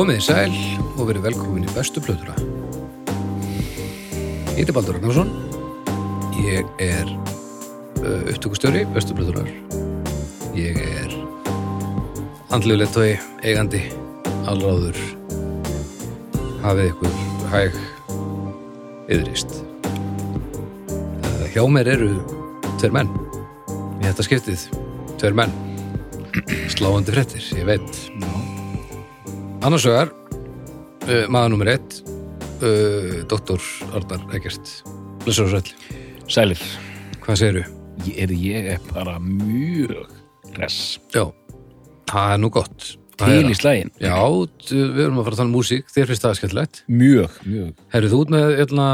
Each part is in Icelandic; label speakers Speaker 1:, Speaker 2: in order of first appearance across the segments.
Speaker 1: Komið í sæl og verið velkomin í bestu plötuna. Ég heiti Baldur Ragnarsson. Ég er uh, upptökustjóri bestu plötunar. Ég er andlegu lettói, eigandi, allráður. Hafið ykkur hæg yðrist. Uh, hjá mér eru tveir menn. Í þetta skiptið, tveir menn. Sláandi fréttir, ég veit. Annars vegar, uh, maður nummer ett, uh, doktor Arnar Eggert. Blessur og sæll.
Speaker 2: Sælir,
Speaker 1: Hvað segirðu?
Speaker 2: ég er, ég er bara mjög res
Speaker 1: Já, það er nú gott.
Speaker 2: til í slægin
Speaker 1: Já, við erum að fara að tala um músík, þér finnst það skemmtilegt.
Speaker 2: Mjög, mjög
Speaker 1: Herrið þú út með, hérna,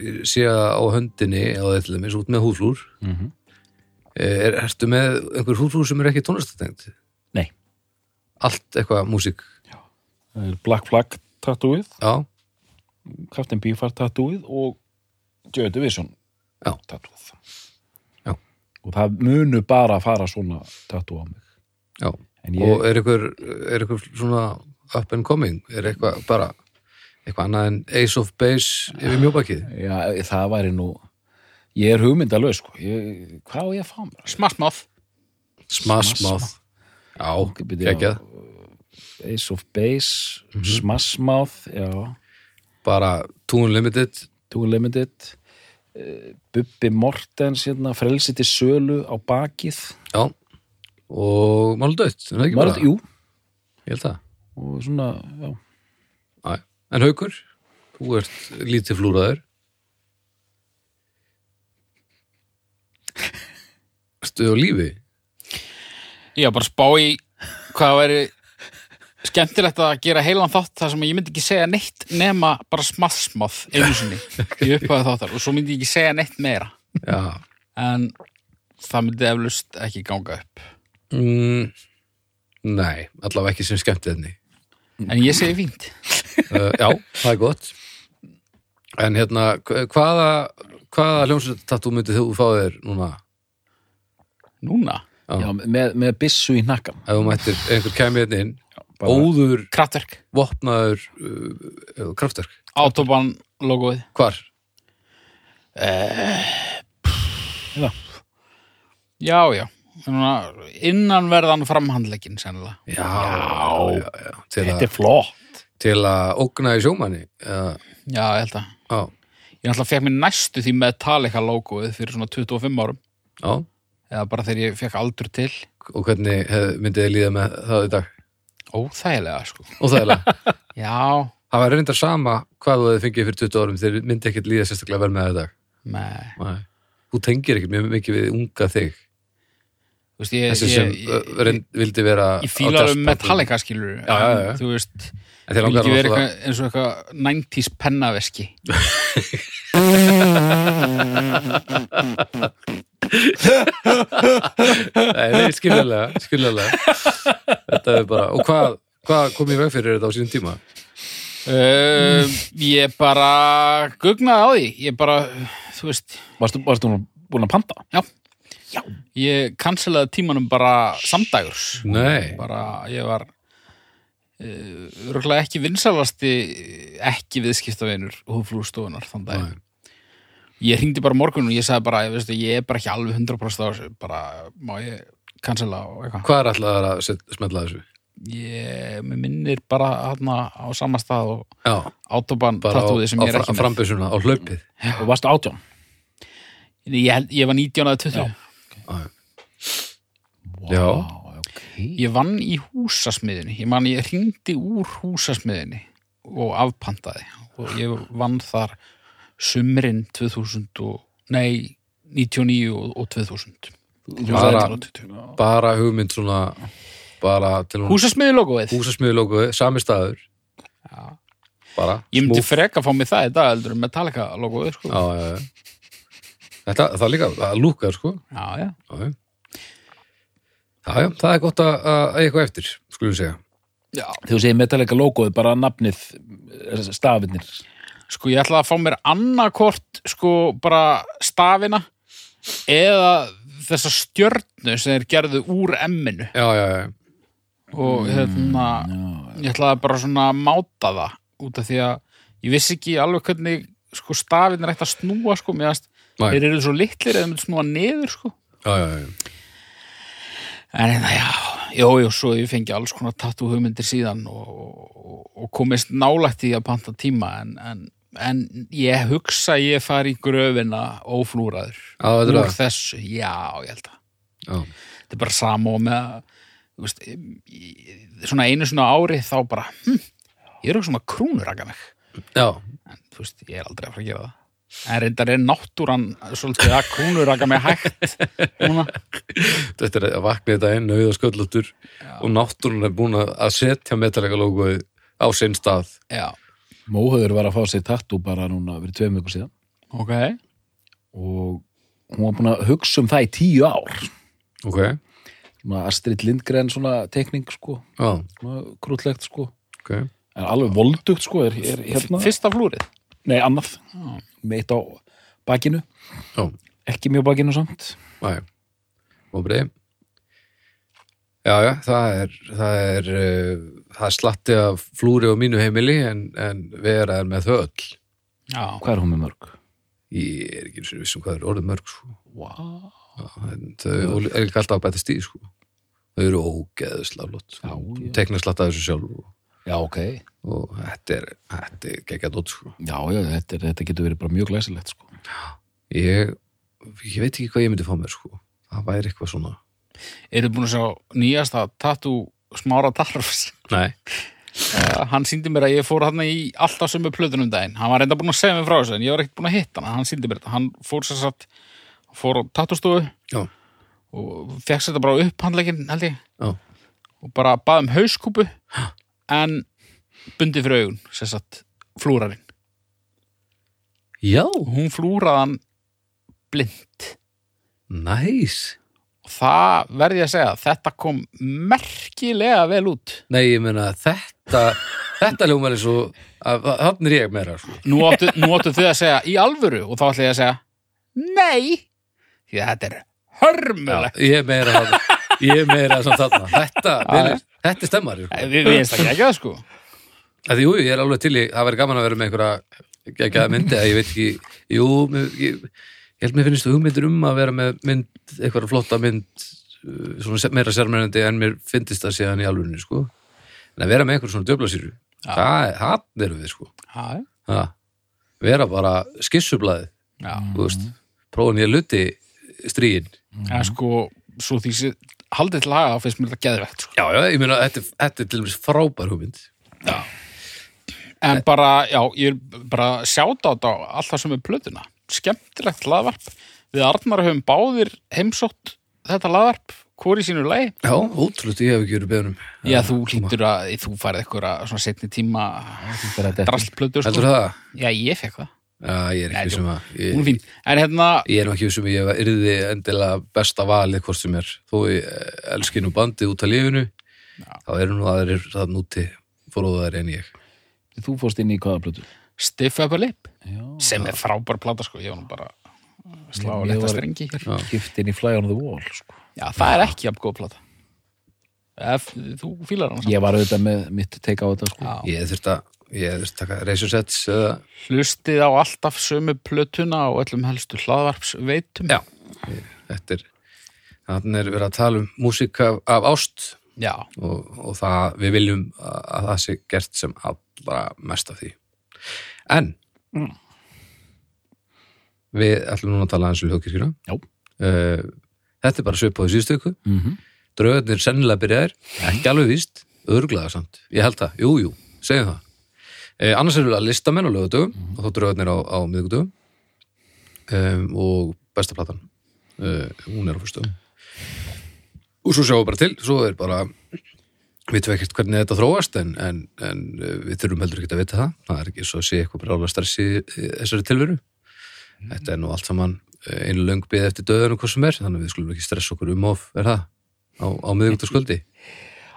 Speaker 1: ég sé að á höndinni, á þetta með, út með húflúr.
Speaker 2: Mhm.
Speaker 1: Er, ertu með einhver húflúr sem er ekki tónlistatengt?
Speaker 2: Nei,
Speaker 1: Allt eitthvað músík?
Speaker 2: Það er Black Flag tattooið
Speaker 1: Já,
Speaker 2: Captain Beefheart tattooið og Joy Division
Speaker 1: Já.
Speaker 2: tattooið
Speaker 1: Já.
Speaker 2: Og það munu bara að fara svona tattoo á mig ég,
Speaker 1: Og er eitthvað, er eitthvað svona up and coming? Er eitthvað bara, eitthvað annað en Ace of Base yfir mjóbakið?
Speaker 2: já, það væri nú Ég er hugmyndalög, sko ég, Hvað á ég að fá mér?
Speaker 3: Smassmáð
Speaker 1: Smash Mouth. Já,
Speaker 2: byrju,
Speaker 1: geggjað.
Speaker 2: Ace of Base,
Speaker 1: Mhm.
Speaker 2: Smash Mouth Já
Speaker 1: Bara Two Unlimited.
Speaker 2: Two Limited uh, Bubbi Mortens hérna, frelsi til sölu á bakið
Speaker 1: Já. Og er
Speaker 2: Var,
Speaker 1: bara?
Speaker 2: jú,
Speaker 1: Ég held það.
Speaker 2: og svona já.
Speaker 1: Æ. En Haukur, þú ert lítið flúraður. Ertu á lífi?
Speaker 3: Ég var bara spá í hvað væri skemmtilegt að gera heilan þátt þar sem ég myndi ekki segja neitt nema bara smassmáð einu sinni í upphæðu þáttar og svo myndi ég ekki segja neitt meira
Speaker 1: Já.
Speaker 3: en það myndi eflust ekki ganga upp
Speaker 1: Mm, nei, allavega ekki sem skemmt enni.
Speaker 3: en ég segi fínt
Speaker 1: Uh, já, það er gott. En hérna, hva- hvaða, hvaða hljómsveitatú myndið þú fá þér núna?
Speaker 3: Núna,
Speaker 1: Já.
Speaker 2: Já, með, með byssu í hnakkan
Speaker 1: Ef þú mættir einhver kemur hérna inn, óður,
Speaker 3: kraftverk,
Speaker 1: vopnaður, uh, kraftverk.
Speaker 3: autoban logoið
Speaker 1: Hvar?
Speaker 2: Já.
Speaker 3: Já, já Núna, innanverðan framhandleikin sennilega
Speaker 1: Já, já, já.
Speaker 2: Þetta er flott
Speaker 1: til að ógna í sjómanni. Já,
Speaker 3: Já, ég held að
Speaker 1: já,
Speaker 3: Ég náttúrulega fekk mér næstu því Metallica logoið fyrir svona 25 árum
Speaker 1: já.
Speaker 3: eða bara þegar ég fekk aldur til
Speaker 1: Og hvernig hef, myndið þið líða með það í dag?
Speaker 3: Óþægilega, sko
Speaker 1: er
Speaker 3: Já,
Speaker 1: Það var reyndar sama hvað þú hefði fengið fyrir 20 árum þeir myndi ekkert líða sérstaklega vel með dag.
Speaker 3: með
Speaker 1: Nei. Þú tengir ekkert mjög mikið við unga þig.
Speaker 3: Þú veist, ég,
Speaker 1: Þessi sem
Speaker 3: ég,
Speaker 1: ég, reynd, vildi vera
Speaker 3: ég
Speaker 1: á
Speaker 3: fílar um. Metallica skilur
Speaker 1: Já, já, já.
Speaker 3: Þú veist,
Speaker 1: En þeir
Speaker 3: ég vil
Speaker 1: langar
Speaker 3: ekki vera eins og eitthvað 90s pennaveski
Speaker 1: Nei, nei, skiljalega, skiljalega Þetta er bara Og hvað, hvað kom ég veg fyrir þetta á sínum tíma?
Speaker 3: uh, Ég bara gugnaði á því. Ég bara, þú veist
Speaker 2: Varstu, varstu búin að panta?
Speaker 3: Já, Ég cancelaði tímanum bara samdægurs.
Speaker 1: Nei,
Speaker 3: bara ég var uh, örgulega ekki vinsalasti ekki viðskiptavinur húflústofunar þann dag ég hringdi bara morgun og ég sagði bara ég, veistu, ég er bara ekki alveg 100% á þessu. Bara má ég cancela og eitthvað?
Speaker 1: Hvað er alltaf að set, smetla þessu?
Speaker 3: ég minnir bara hana á sama stað og
Speaker 1: Já,
Speaker 3: autoban
Speaker 1: bara á,
Speaker 3: tattúði sem ég er ekki með.
Speaker 1: frambysuna, á hlaupið?
Speaker 2: Og varstu átján?
Speaker 3: ég, ég var 19 eða 20
Speaker 1: Já.
Speaker 2: Ok.
Speaker 3: Ég vann í húsasmiðinni ég man ég hringdi úr húsasmiðinni og afpantaði. Og ég vann þar sumrin 2000 og, nei 99 og, og 2000
Speaker 1: Bara-
Speaker 3: 2020.
Speaker 1: Bara hugmynd svona Bara til hún
Speaker 3: húsasmiði logoið
Speaker 1: Húsasmiðlókuði, sami staður.
Speaker 3: Já.
Speaker 1: Bara
Speaker 3: ég myndi frekka að fá mig það í dag heldur en Metallica logoið sko.
Speaker 1: Já, já, já. Þetta, það líka, það lúkar sko.
Speaker 3: Já, já.
Speaker 1: Já, já Já, já, það er gott að að eitthvað eftir, skulum segja.
Speaker 3: Já.
Speaker 2: Þegar þú segir Metallica logoið, bara nafnið eh, stafinir
Speaker 3: sko ég ætla að fá mér annarkort sko bara stafina eða þessa stjörnu sem er gerðu úr emminu.
Speaker 1: Já, já, já,
Speaker 3: og hérna ég ætlaði bara svona að máta það út af því að ég vissi ekki alveg hvernig sko stafinn er hægt að snúa sko
Speaker 1: Nei.
Speaker 3: þeir eru svo litlir eða myndi snúa niður sko.
Speaker 1: Já, já, já.
Speaker 3: En það já, jú, jú, svo ég fengi alls konar tattoo hugmyndir síðan og, og, og komist nálægt í að panta tíma en, en, en ég hugsa að ég fari í gröfina óflúraður
Speaker 1: Já, er
Speaker 3: úr
Speaker 1: það.
Speaker 3: þessu, já, ég held að
Speaker 1: já.
Speaker 3: þetta er bara sama og með veist, svona einu svona ári þá bara, hm, ég er ekki svona krúnuraka mig
Speaker 1: já.
Speaker 3: en þú veist, ég er aldrei að fara að gera það en reyndar er náttúran svolítið að krúnuraka mig hægt núna.
Speaker 1: Þetta er að vakna þetta inn auða sköllóttur og náttúrun er búin að setja metalega logoið á sinn stað.
Speaker 3: já,
Speaker 2: Móhauður var að fá sér tattoo bara núna fyrir tveim vikur síðan.
Speaker 3: Ok.
Speaker 2: Og hún var búin að hugsa um það í tíu ár.
Speaker 1: Ok,
Speaker 2: svona Astrid Lindgren svona tekning sko.
Speaker 1: Já,
Speaker 2: svona krútlegt sko.
Speaker 1: Ok.
Speaker 2: en alveg voldugt sko er, er hérna.
Speaker 3: Fyrsta flúrið?
Speaker 2: Nei annað. Með eitt á bakinu
Speaker 1: Já,
Speaker 2: ekki mjög bakinu samt
Speaker 1: næ. Og breið. Já, já, það er, það er, uh, það er slatti af flúri á mínu heimili en, en vera er með þau öll.
Speaker 3: já,
Speaker 2: hvað er hún með mörg?
Speaker 1: Ég er ekki eins og vissum hvað er orðið mörg, sko.
Speaker 2: Wow.
Speaker 1: Já, en þau er ekki alltaf að bæta stíð, sko. Þau eru ógeðslega flott.
Speaker 2: Já, já.
Speaker 1: Tekna slatta þessu sjálf og,
Speaker 2: já ok
Speaker 1: og þetta er, þetta er geggjað dótt, sko.
Speaker 2: já, já, þetta, er, þetta getur verið bara mjög glæsilegt sko
Speaker 1: Ég, ég veit ekki hvað ég myndi fá mér, sko. Það væri eitthvað svona.
Speaker 3: eru búin að sjá nýjasta tattoo smára tarfs
Speaker 1: Nei.
Speaker 3: uh, hann síndi mér að ég fór hann í alltaf sömu plötunum daginn, hann var reynda búin að segja mér frá þessu en ég var ekkert búin að hitta hann, hann síndi mér þetta hann fór sér satt, fór á tattoostofu
Speaker 1: Já.
Speaker 3: og fekk sér þetta bara upp handlegin held ég
Speaker 1: Já.
Speaker 3: og bara bað um hauskúpu en bundi fyrir augun sér satt flúrarinn
Speaker 1: Já.
Speaker 3: hún flúraði hann blind
Speaker 1: Næs.
Speaker 3: og það verði að segja, þetta kom merkilega vel út
Speaker 1: Nei, ég meina þetta, þetta ljómar er svo, hann er ég meira, sko.
Speaker 3: nú áttu, nú áttu þau að segja í alvöru og þá ætla ég að segja nei, því að þetta er hörmulegt
Speaker 1: Ég meira ég meira samt þarna. Þetta, vinur, þetta er stemmari, sko.
Speaker 3: við ekki það sko
Speaker 1: Að því, jú, ég er alveg til í, það verður gaman að vera með einhverja geggjaða myndi, að ég veit ekki, jú, ég, ég held mér finnst hugmyndir um að vera með mynd, einhverja flotta mynd, uh, svona meira sérmennandi en mér finnist það síðan í alvörinu, sko. En að vera með einhverja svona döflasýru, það, er- það erum við, sko.
Speaker 3: já,
Speaker 1: Ha, vera bara skissublaði,
Speaker 3: já,
Speaker 1: þú veist, prófa nýja luti stríin.
Speaker 3: en sko svo því haldið til haga finnst mér þetta geðvegt sko.
Speaker 1: Já, já, ég meina, þetta, þetta er til dæmis frábær hugmynd.
Speaker 3: en bara, já, ég er bara sjáta á þetta á alltaf sem er plötuna skemmtilegt laðvarp við Arnar höfum báðir heimsótt þetta laðvarp, hvori sínu lagi
Speaker 1: Já, ótrúlega, ég hef ekki verið beðunum.
Speaker 3: já, þú hlýtur að, þú farið eitthvað svona setni tíma drastlplötu
Speaker 1: Heldur
Speaker 3: sko.
Speaker 1: það?
Speaker 3: já, ég fekk það,
Speaker 1: Já, ég er ekki sem að,
Speaker 3: hún er
Speaker 1: ég,
Speaker 3: fín en hérna,
Speaker 1: ég er ekki sem að ég yrði endilega besta valið hvort sem er. Þó ég elski nú bandið út af lífinu, þá eru nú aðrir það núti fóruðar en ég.
Speaker 2: þú fórst inn í hvaða plötu
Speaker 3: Stiff Upper Lip
Speaker 2: já,
Speaker 3: sem er frábær plata sko, ég var nú bara slá að
Speaker 2: Ég
Speaker 3: leta strengi hér
Speaker 1: Já.
Speaker 2: gift inn í Fly on the Wall sko.
Speaker 3: já, það er ekki jafn góð plata Ef, þú fílar hann samt.
Speaker 2: ég var auðvitað með mitt teika á þetta sko.
Speaker 3: Já.
Speaker 1: Ég þurfti að, ég að taka Razor-Sets eða,
Speaker 3: hlustið á alltaf sömu plötuna og öllum helstu hlaðvarps veitum
Speaker 1: Já. þetta er, þannig er verið að tala um músík af, af ást og, og það, við viljum að, að það sé gert sem allra mest af því. En, við ætlum núna að tala aðeins um hljókirkjuna.
Speaker 2: Já.
Speaker 1: Uh, þetta er bara svipað í síðustu ykkur.
Speaker 2: mm -hmm.
Speaker 1: Draugarnir sennilega byrjaðir, ekki alveg víst, örglaða samt. Ég held það, jú, jú, segjum það. Eh, annars eru það listamenn á lögadögum og þá draugarnir á, á miðgudögum um, og besta platan. Uh, hún er á fyrstum. Og svo sjáum við bara til, svo er bara, við veitum ekkert hvernig þetta þróast en, en, en uh, við þurfum heldur ekki að vita það. Það er ekki svo að sé eitthvað brála stress í, í þessari tilveru. Þetta er nú allt saman eh, einu löng bið eftir döðunum hvað sem er, þannig að við skulum ekki stressa okkur um of, er það? Á, á miðvíktarskvöldi?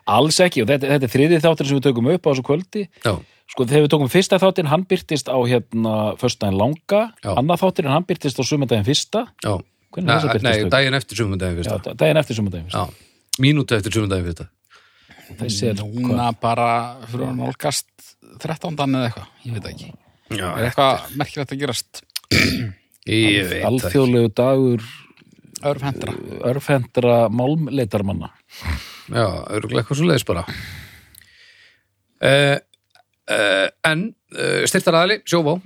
Speaker 2: alls ekki og þetta, þetta er þriði þáttur sem við tökum upp á þessu kvöldi
Speaker 1: Já,
Speaker 2: sko þegar við tókum fyrsta þáttin hann byrtist á hérna föstudaginn langa
Speaker 1: Já.
Speaker 2: annað þáttin hann byrtist á sumandaginn fyrsta
Speaker 1: já. Nei,
Speaker 2: birtist
Speaker 1: nei, daginn eftir sumundaginn
Speaker 2: Já,
Speaker 1: fyrsta.
Speaker 2: daginn eftir sumandaginn fyrsta
Speaker 1: Já, mínútu eftir sumundaginn fyrsta.
Speaker 2: þessi er
Speaker 3: Núna bara fyrir að nálgast 13. eða eitthvað, ég veit ekki
Speaker 1: Já,
Speaker 3: Er eitthvað merkilegt að gerast
Speaker 1: ég veit ekki.
Speaker 2: alþjóðlegu dagur
Speaker 3: örfhendra?
Speaker 2: örfendra málmleitarmanna
Speaker 1: Já, örgulega eitthvað svo leiðis bara. Uh, uh, en uh, styrtar aðli, sjóvá,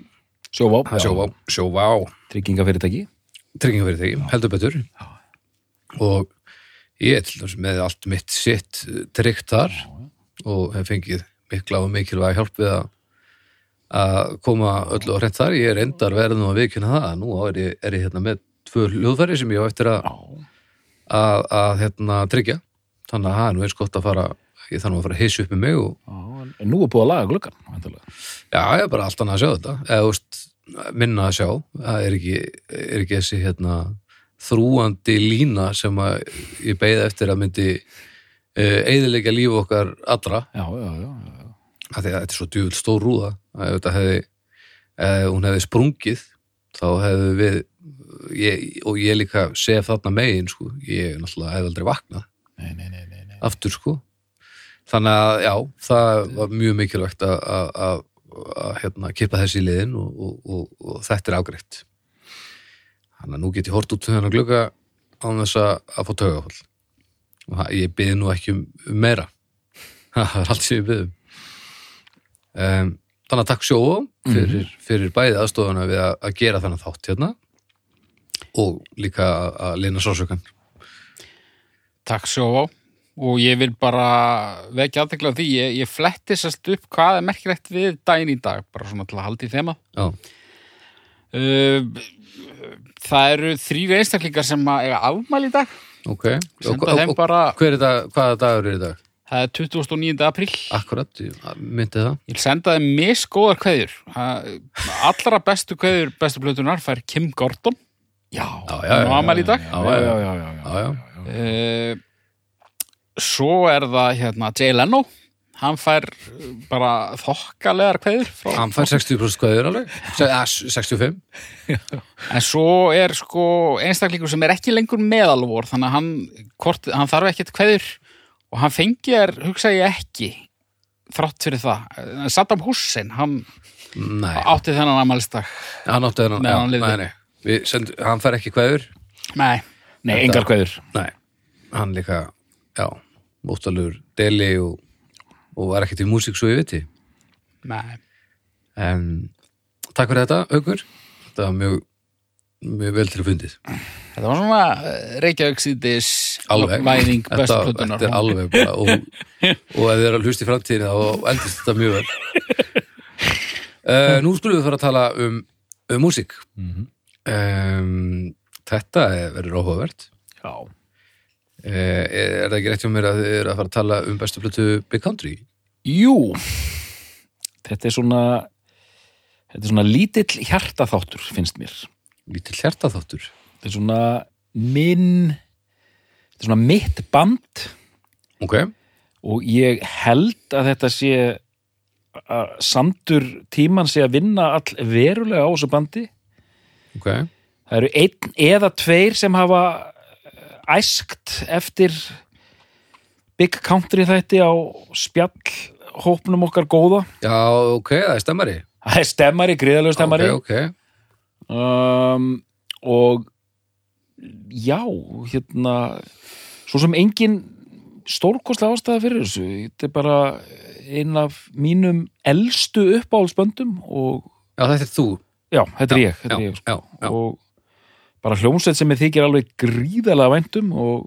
Speaker 2: sjóvá,
Speaker 1: sjóvá, sjóvá,
Speaker 2: tryggingafyrirtæki.
Speaker 1: Tryggingafyrirtæki, heldur betur. Og ég er til dæmis með allt mitt sitt eh, tryggt þar og hef fengið mikla og mikilvæg hjálp við að að koma öllu á hreint þar. Ég er endar verðin að vikina það. Nú er ég, er ég hérna með tvö hljóðfæri sem ég á eftir að, að, að hérna, tryggja. Þannig að það er nú eins gott að fara, ég þarf nú að fara að hissa upp með mig og
Speaker 2: en nú er búið að laga gluggan væntanlega.
Speaker 1: Já, ég er bara allt annað að sjá þetta eða veist, minna að sjá það er ekki, er ekki þessi hérna, þrúandi lína sem ég beið eftir að myndi uh, eðilegja líf okkar allra,
Speaker 2: já, já, já, já.
Speaker 1: þetta er svo djúvill stór rúða ef hún hefði sprungið þá hefði við ég, og ég líka sef þarna megin sko. ég náttúrulega hefði aldrei vaknað
Speaker 2: nei, nei, nei.
Speaker 1: aftur sko þannig að já, það var mjög mikilvægt að, hérna, kippa þessi í liðin og, og, og, og þetta er ágreitt þannig að nú get ég hort út þennan glugga án þess að, að fá taugafall og það- ég byði nú ekki um, um meira. Það er allt sem ég byði um, þannig að takk sjóu fyrir, fyrir bæði aðstofuna við að, að gera þannig þátt hérna og líka að, að lina sásökan
Speaker 3: Takk sjóvá og ég vil bara vekja aðtekla því, ég, ég fletti sérst upp hvað er merkilegt við daginn í dag bara svona til að halda í þema uh, Það eru þrýr einstaklingar sem eiga afmæli í dag
Speaker 1: ok
Speaker 3: senda þeim bara,
Speaker 1: Hver er það, hvaða dagur er í dag?
Speaker 3: það er 29. apríl
Speaker 1: Akkurat, myndi það.
Speaker 3: Ég vil senda þeim misgóðar kveðjur allra bestu kveðjur bestu plötunar fær Kim Gordon
Speaker 2: Já,
Speaker 3: Hún á afmæli í dag.
Speaker 2: Já, já, já, já, já.
Speaker 1: Já, já.
Speaker 3: uh, Svo er það hérna Jay Leno hann fær uh, bara þokkalegar frá
Speaker 1: Hann fær 60% hvaðir alveg. Se- eh, 65.
Speaker 3: En svo er sko einstaklingur sem er ekki lengur meðalvor þannig að hann, hvort, hann þarf ekkert kveður og hann fengir, hugsa ég ekki þrátt fyrir það. Saddam Hussein, hann
Speaker 1: Nei,
Speaker 3: átti þennan ammælistag.
Speaker 1: hann átti þennan.
Speaker 3: Hann
Speaker 1: já,
Speaker 3: lifði.
Speaker 1: Nei, Send, hann fær ekki hvaðir.
Speaker 3: Nei,
Speaker 2: Nei, engar
Speaker 1: Nei. Hann líka, já, móttalur deli og, og var ekkert í músík svo ég viti.
Speaker 3: nei.
Speaker 1: En takk fyrir þetta, Haukur. Þetta var mjög, mjög vel til fundið.
Speaker 3: Þetta var svona eh, Reykjavík síðdis
Speaker 1: Alveg.
Speaker 3: væðing bestu
Speaker 1: Þetta, er alveg bara og, og ef þið er að hlusta í framtíðina þá eldist þetta mjög vel uh, Nú skulum við fara að tala um, um músík
Speaker 2: Mhm.
Speaker 1: um, Þetta er- verður áhugavert
Speaker 2: Já,
Speaker 1: Er það ekki rétt hjá mér að þið er að fara að tala um bestu plötu Big Country?
Speaker 2: Jú, þetta er svona þetta er svona lítill hjartaþáttur finnst mér.
Speaker 1: Lítill hjartaþáttur
Speaker 2: Þetta er svona minn þetta er svona mitt band
Speaker 1: Ok,
Speaker 2: og ég held að þetta sé að sandur tíman sé að vinna all verulega á þessu bandi.
Speaker 1: ok
Speaker 2: Það eru einn eða tveir sem hafa eh, æskt eftir Big Country þætti á spjallhópnum okkar góða.
Speaker 1: Já, ok, það er stemmari
Speaker 2: Það er stemmari, gríðalegu stemmari.
Speaker 1: Ok, ok
Speaker 2: um, og já, hérna svo sem engin stórkostlega ástæða fyrir þessu þetta er bara einn af mínum elstu uppáhaldsböndum og
Speaker 1: Já, þetta er þú
Speaker 2: já, þetta er
Speaker 1: Já,
Speaker 2: ég, þetta
Speaker 1: já,
Speaker 2: er ég sko. og bara hljómsveit sem ég þykir alveg gríðalega væntum og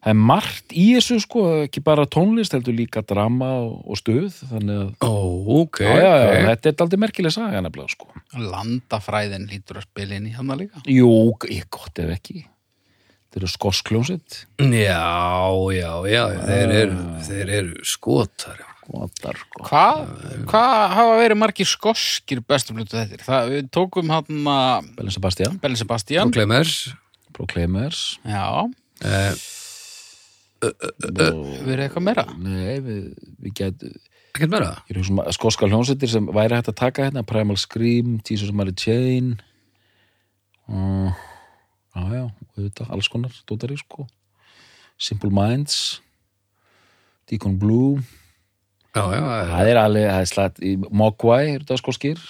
Speaker 2: það er margt í þessu sko, ekki bara tónlist heldur líka drama og, og stuð þannig að,
Speaker 1: Ó, ok,
Speaker 2: já, já, já,
Speaker 1: ok.
Speaker 2: þetta er aldrei merkileg saga nefnilega sko.
Speaker 3: Landafræðin lítur að spila inn í hann líka.
Speaker 2: Jú, ég gott ef ekki. Þetta eru skorskljónsitt
Speaker 1: Já, já, já, þeir eru, þeir eru skotar já.
Speaker 2: Gotar, sko.
Speaker 3: Hvað hva hafa verið margir skoskir bestu plötu þetta? Það, við tókum hann að
Speaker 2: Bellin Sebastian,
Speaker 3: Bellin Sebastian.
Speaker 1: Proclaimers.
Speaker 2: Proclaimers.
Speaker 3: Já,
Speaker 1: eh,
Speaker 2: og,
Speaker 3: verið eitthvað meira.
Speaker 2: Nei, við, við getum
Speaker 1: Ekkert meira?
Speaker 2: Ég er svona skoska hljónsittir sem væri hægt að taka hérna Primal Scream, Jesus Mary Chain. Uh, Já, já, auðvitað, alls konar dótari, sko. Simple Minds Deacon Blue
Speaker 1: Já, já, já,
Speaker 2: það er alveg, það er slætt í Mogwai, er þetta sko skýr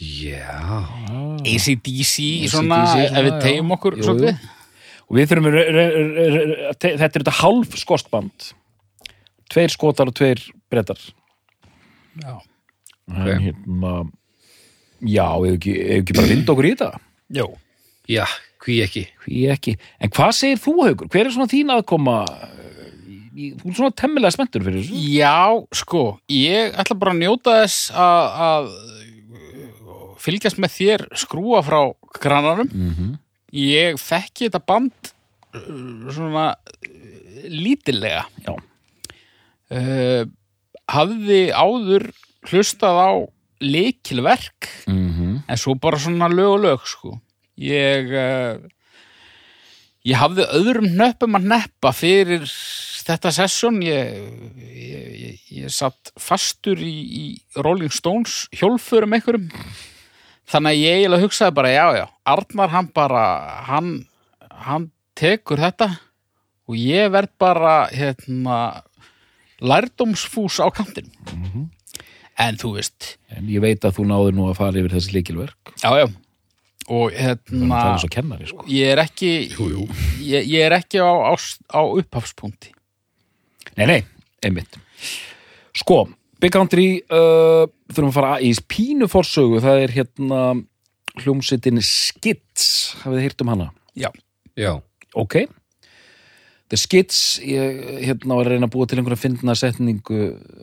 Speaker 1: já.
Speaker 3: ACDC,
Speaker 2: AC/DC
Speaker 3: svona,
Speaker 2: svona,
Speaker 3: ef við tegjum okkur
Speaker 2: Jú,
Speaker 3: svolítið.
Speaker 2: og við þurfum þetta er þetta hálf skostband. Tveir skotar og tveir brettar
Speaker 3: Já.
Speaker 2: en hérna já, ef ekki, ef ekki bara vinda okkur í þetta?
Speaker 3: Jó.
Speaker 1: Já, hví ekki.
Speaker 2: hví ekki, en hvað segir þú haugur hver er svona þín aðkoma í, þú er svona temmilega spenntur fyrir þessu
Speaker 3: Já, sko, ég ætla bara að njóta þess að, fylgjast með þér skrúa frá krananum.
Speaker 2: mm -hmm.
Speaker 3: Ég þekki þetta band uh, svona lítillega.
Speaker 2: Já.
Speaker 3: Uh, hafði áður hlustað á leikilverk
Speaker 2: Mm
Speaker 3: en svo bara svona lög og lög sko. Ég uh, ég hafði öðrum nöppum að neppa fyrir þetta sessjón ég, ég, ég, ég satt fastur í, í Rolling Stones hjólfurum einhverjum. Þannig að ég eiginlega hugsaði bara já já, Arnar hann bara hann, hann tekur þetta og ég verð bara hérna lærdómsfús á kantinn. En þú veist.
Speaker 2: En ég veit að þú náður nú að fara yfir þessi líkilverk
Speaker 3: já já. Og hérna
Speaker 2: kennari sko.
Speaker 3: ég er ekki
Speaker 1: Jú, jú.
Speaker 3: Ég, ég er ekki á, á, á upphafspunkti
Speaker 2: Nei, nei, einmitt. Sko, Big Country uh, þurfum að fara í pínu forsögu. Það er hérna hljómsveitin Skids hafið þið heyrt um hana?
Speaker 3: já,
Speaker 1: Já,
Speaker 2: Ok. The Skids, ég hérna var að reyna að búa til einhverja fyndna setningu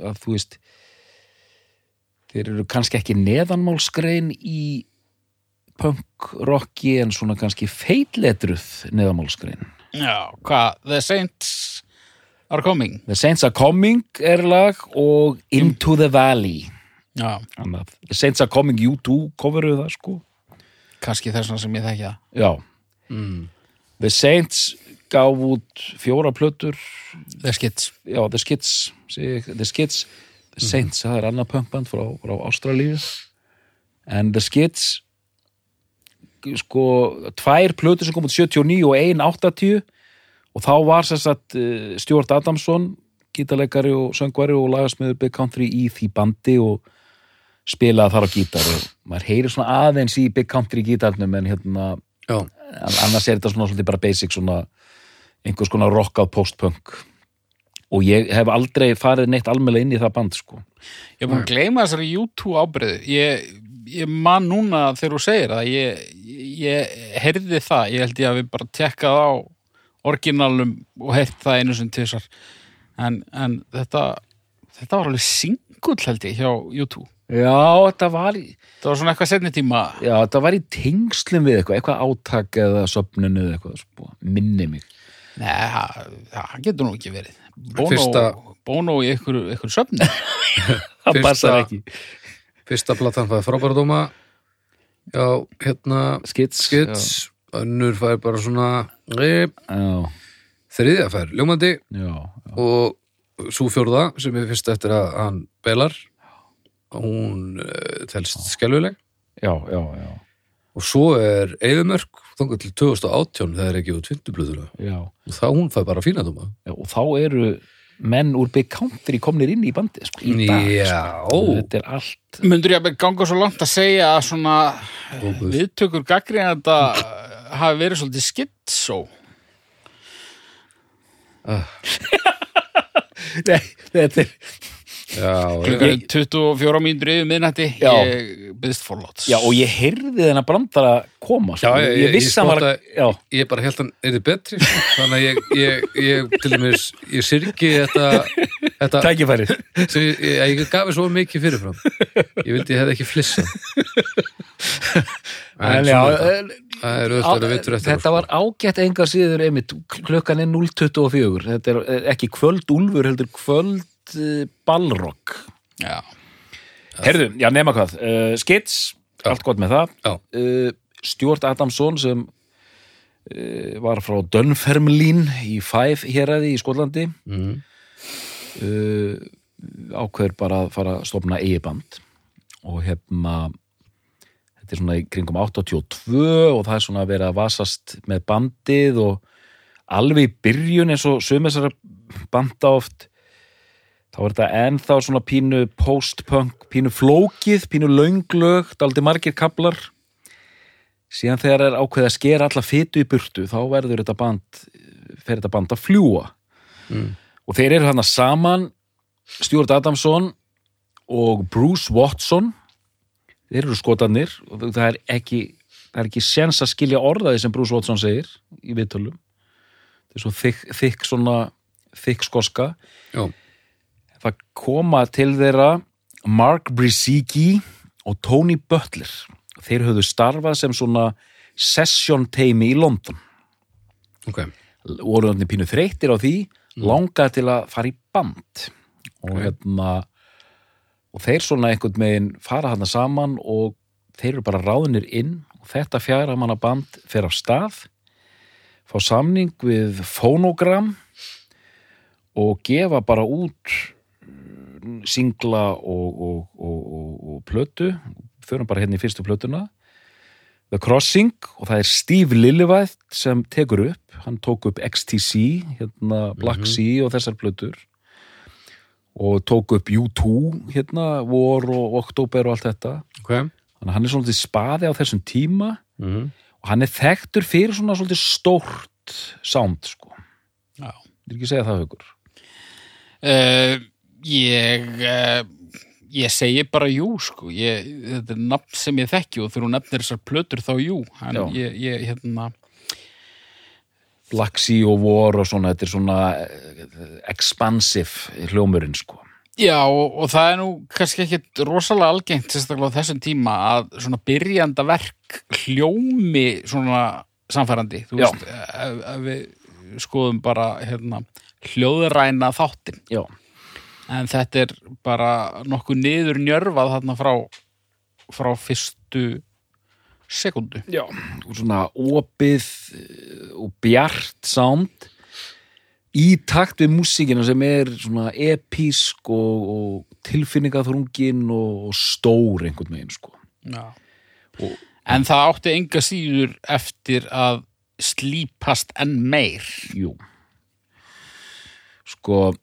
Speaker 2: að þú veist þeir eru kannski ekki neðanmálskrein í punk rocki en svona kannski feitletruð neðanmálskrein
Speaker 3: já, hvað The Saints are coming.
Speaker 2: The Saints are Coming er lag og Into the Valley.
Speaker 3: Já,
Speaker 2: Annað. The Saints are Coming, U2 coveruðu það sko.
Speaker 3: Kannski þess vegna sem ég þekki það.
Speaker 2: Já,
Speaker 1: mm.
Speaker 2: The Saints gaf út fjóra plötur.
Speaker 3: The Skids
Speaker 2: já, The Skids segi ég, The Skids, The Saints það er annað punkband frá, frá Ástralíu. En The Skids sko tvær plötur sem kom út 79 og ein 80 og þá var sagt uh, Stuart Adamson gítarleikari og söngvari og lagasmiður Big Country í því bandi og spilaði þar á gítar. Og maður heyrir svona aðeins í Big Country gítarnum en hérna
Speaker 1: já,
Speaker 2: annars er þetta svona svolítið bara basic svona einhvers konar rockað post-punk. Og ég hef aldrei farið neitt almennlega inn í það band sko.
Speaker 3: Ég er búin að gleyma þessari YouTube ábyrðu ég, ég man núna þegar þú segir það ég, ég heyrði það. Ég held ég að við bara tekkað á orginalum og heyrt það einu sem tísar en, en þetta þetta var alveg singull held ég hjá YouTube
Speaker 2: Já, þetta var í,
Speaker 3: það var svona eitthvað setni tíma.
Speaker 2: Já, þetta var í tengslum við eitthvað, eitthvað átak eða söfnunu eða eitthvað, sko, minni mig.
Speaker 3: Nei, það, það getur nú ekki verið. Bono,
Speaker 1: Fyrsta-
Speaker 3: Bono í ykkur söfni
Speaker 2: Það passar ekki.
Speaker 1: fyrsta platan fæði frábæra dóma. Já, hérna
Speaker 2: Skits.
Speaker 1: Skits, önnur fær bara svona e,
Speaker 2: Já,
Speaker 1: þriðja fær ljómandi.
Speaker 2: Já, já,
Speaker 1: og svo fjórða sem er fyrst eftir að hann belar hún uh, telst
Speaker 2: já,
Speaker 1: og svo er Eðumörk þangað til 2018 það er ekki út fyndublöðuna
Speaker 2: já.
Speaker 1: og þá hún fær bara fína dóma.
Speaker 2: Já, og þá eru menn úr Big Country komnir inn í bandið sko, í dag
Speaker 1: Já.
Speaker 2: sko. þetta er allt
Speaker 3: Mundur ég að ganga svo langt að segja að svona
Speaker 1: Góður.
Speaker 3: viðtökur gaggri að þetta hafi verið svolítið skitsó
Speaker 2: Nei, þetta er
Speaker 3: klukkan 24 mínútur yfir miðnætti
Speaker 2: Já.
Speaker 3: ég byggðist forláts.
Speaker 2: Já, og ég heyrði þennan brandara koma sko.
Speaker 1: Já, ég- ég-
Speaker 2: vissi
Speaker 1: ég
Speaker 2: hann var
Speaker 1: spottaði-
Speaker 2: Já,
Speaker 1: ég bara held hann er þið betri sko. þannig að ég, ég, ég til dæmis ég syrgi þetta, þetta
Speaker 2: tækifærið.
Speaker 1: Sem ég, gafi svo mikið fyrirfram. Ég vildi ég hefði ekki flissa
Speaker 2: En já,
Speaker 1: svona,
Speaker 2: en-
Speaker 1: það er auðvitað að vitur eftir
Speaker 2: Þetta var ágætt enga síður einmitt, klukkan er 0.24 þetta er eh, ekki kvöld úlfur heldur kvöld uh, ballrock.
Speaker 3: Já,
Speaker 2: Herðu, já nema hvað. Uh, Skits, allt gott með það. Uh, Stuart Adamson sem uh, var frá Dunfermline í Five héraði í Skotlandi.
Speaker 1: Mm.
Speaker 2: ákveður bara að fara að stofna eigi band. Og hérna þetta er svona í kringum 82 og það er svona að vera að vasast með bandið og alveg í byrjun eins og sömessara banda oft þá er þetta ennþá svona pínu post-punk, pínu flókið, pínu lönglög, daldi margir kaplar. Síðan þegar er ákveðið að skera alla fytu í burtu, þá verður þetta band, fer þetta band að fljúa.
Speaker 1: Mm.
Speaker 2: Og þeir eru hann saman, Stuart Adamson og Bruce Watson, þeir eru skotanir og það er ekki, það er ekki sens að skilja orðaði sem Bruce Watson segir í viðtölum. Það er svo þykk, þykk svona, þykk skoska
Speaker 1: Já,
Speaker 2: það koma til þeirra Mark Brisicki og Tony Butler þeir höfðu starfað sem svona session teimi í London
Speaker 1: ok.
Speaker 2: voru þannig pínu þreyttir á því langaði til að fara í band og
Speaker 1: Ok.
Speaker 2: hérna og þeir svona einhvern megin fara hana saman og þeir eru bara ráðnir inn og þetta fjara manna band fer á stað fá samning við Phonogram og gefa bara út mm, singla og, og, og, og, og plötu. Förum bara hérna í fyrstu plötuna. The Crossing og það er Steve Lillywhite sem tekur upp. Hann tók upp XTC hérna Black Sea og þessar plötur. Og tók upp U2 hérna, War og October og allt þetta.
Speaker 1: Ok.
Speaker 2: þannig að hann er svolítið spaði á þessum tíma.
Speaker 1: Mm
Speaker 2: og hann er þekktur fyrir svona svolítið stórt sound sko,
Speaker 3: Já.
Speaker 2: ég ekki segja það hugur
Speaker 3: Uh, ég uh, ég segi bara jú sko. Ég, þetta er nafn sem ég þekki og þegar hún nefnir þessar plötur þá jú. En ég, ég hérna
Speaker 2: Black Sea og War og svona þetta er svona eh, expansive hljómurinn sko.
Speaker 3: Já, og, og það er nú kannski ekkit rosalega algengt, sérstaklega á þessum tíma að svona byrjanda verk hljómi svona samfærandi, þú
Speaker 2: Já.
Speaker 3: veist, ef, ef við skoðum bara hérna, hljóðræna þáttin,
Speaker 2: já,
Speaker 3: en þetta er bara nokkuð niður njörfað þarna frá, frá fyrstu sekundu.
Speaker 2: já. og svona opið eh, og bjart sound í takt við músíkina sem er svona episk og, og tilfinningaþrungin og, og stór einhvern veginn sko
Speaker 3: Já.
Speaker 2: Og-
Speaker 3: En það átti enga síður eftir að slípast enn meir.
Speaker 2: Jú Sko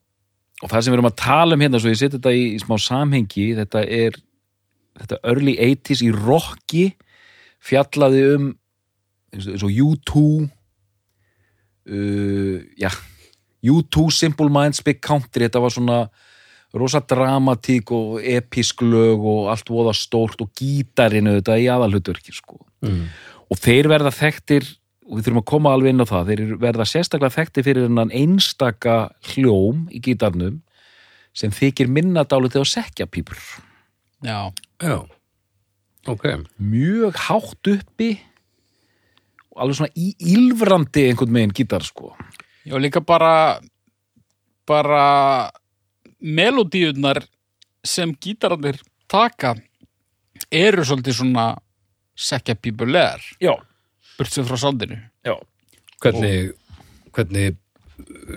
Speaker 2: og það sem við erum að tala um hérna svo ég seti þetta í, í smá samhengi þetta er þetta early 80s í rocki fjallaði um eins og U2 uh, já U2 Simple Minds Big Country þetta var svona rosa dramatík og episk lög og allt voða stórt og gítarinu þetta í aðalhutverki sko
Speaker 1: Mm.
Speaker 2: og þeir verða þekktir og við þurfum að koma alveg inn á það þeir eru- verða sérstaklega þekktir fyrir hennan einstaka hljóm í gítarnum sem þykir minna dálítið á sekkjapípur
Speaker 3: Já.
Speaker 1: Já. Ok.
Speaker 2: mjög hátt uppi og alveg svona í ílfrandi einhvern megin gítar sko
Speaker 3: Já, líka bara bara melodíunar sem gítararnir taka eru svolítið svona sekkjapípulegar
Speaker 2: já,
Speaker 3: burtsið frá sándinu
Speaker 2: já
Speaker 1: Hvernig, hvernig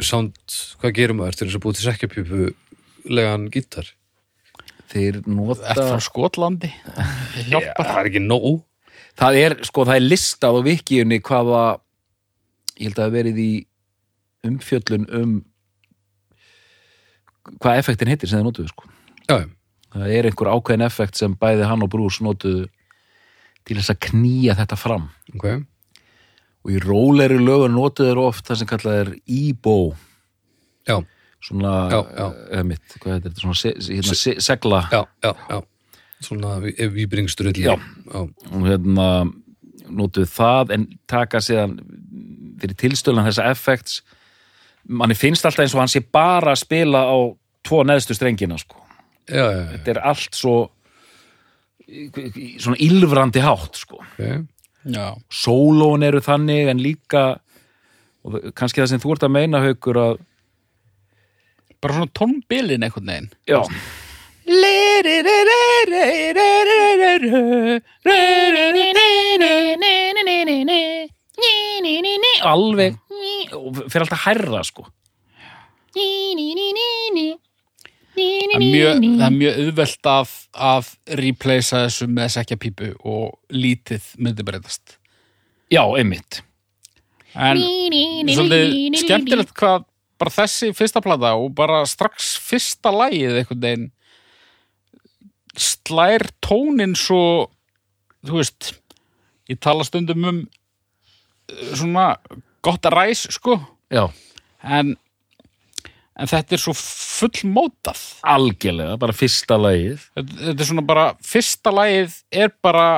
Speaker 1: sound, hvað gerum maður til þess að búið til sekkjapjúpu legan gítar?
Speaker 2: þeir nota
Speaker 3: Er frá Skotlandi Hjálpar
Speaker 1: Það er ekki nóg.
Speaker 2: það er sko, það er listað á vikíunni hvaða ég held að það verið í umfjöllun um hvað effektin heitir sem þeir notuðu sko
Speaker 1: Já, já.
Speaker 2: það er einhver ákveðin effekt sem bæði hann og Brús notuðu til þess að knýja þetta fram
Speaker 1: ok.
Speaker 2: og í róleri lögur notuðu þeir oft það sem kallað er e-bow
Speaker 1: Já,
Speaker 2: svona,
Speaker 1: Já, já.
Speaker 2: eða mitt, hvað heitir þetta, svona se, hérna, se, segla
Speaker 1: já, já, já. Svona.
Speaker 2: Já.
Speaker 1: Já.
Speaker 2: og hérna notuðu það en taka síðan fyrir tilstölan þessa effekts manni finnst alltaf eins og hann sé bara að spila á tvo neðstu strengina sko.
Speaker 1: Já, já, já.
Speaker 2: þetta er allt svo svona ylfrandi hátt sko.
Speaker 1: Ok.
Speaker 3: Já,
Speaker 2: sólón eru þannig en líka kannski það sem þú ert að meina haukur að
Speaker 3: bara svona tónbilin einhvern veginn.
Speaker 2: Já, alveg. Og fyrir alltaf hærra sko
Speaker 3: mjög, það er mjög auðvelt að, að replacea þessu með sekkjapípu og lítið myndi breytast.
Speaker 2: Já, einmitt.
Speaker 3: En svolítið skemmtilegt hvað bara þessi fyrsta plata og bara strax fyrsta lagið einhvern veginn slær tónin svo þú veist ég tala stundum um eh, svona gott að ræs sko.
Speaker 2: Já,
Speaker 3: en, en þetta er svo fullmótað.
Speaker 2: Algjörlega, bara fyrsta lagið.
Speaker 3: Þetta, þetta er svona bara fyrsta lagið er bara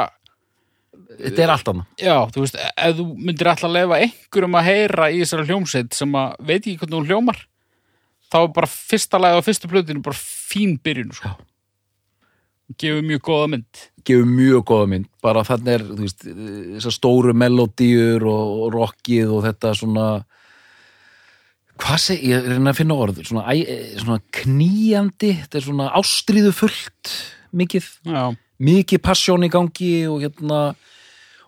Speaker 2: þetta er allt annað.
Speaker 3: Já, þú veist, ef þú myndir alltaf að lefa einhverjum að heyra í þessari hljómsveit sem að veit ekki hvernig hún hljómar þá er bara fyrsta lagið á fyrstu plötinu bara fín byrjun sko. gefur mjög góða mynd.
Speaker 2: Gefur mjög góða mynd. Bara þannig er, þú veist, þessar stóru melodíur og, og rockið og þetta svona hvað seg, ég er að finna orð svona, æ, svona kníjandi þetta er svona ástríðu fullt mikið,
Speaker 3: já,
Speaker 2: mikið passjón í gangi og hérna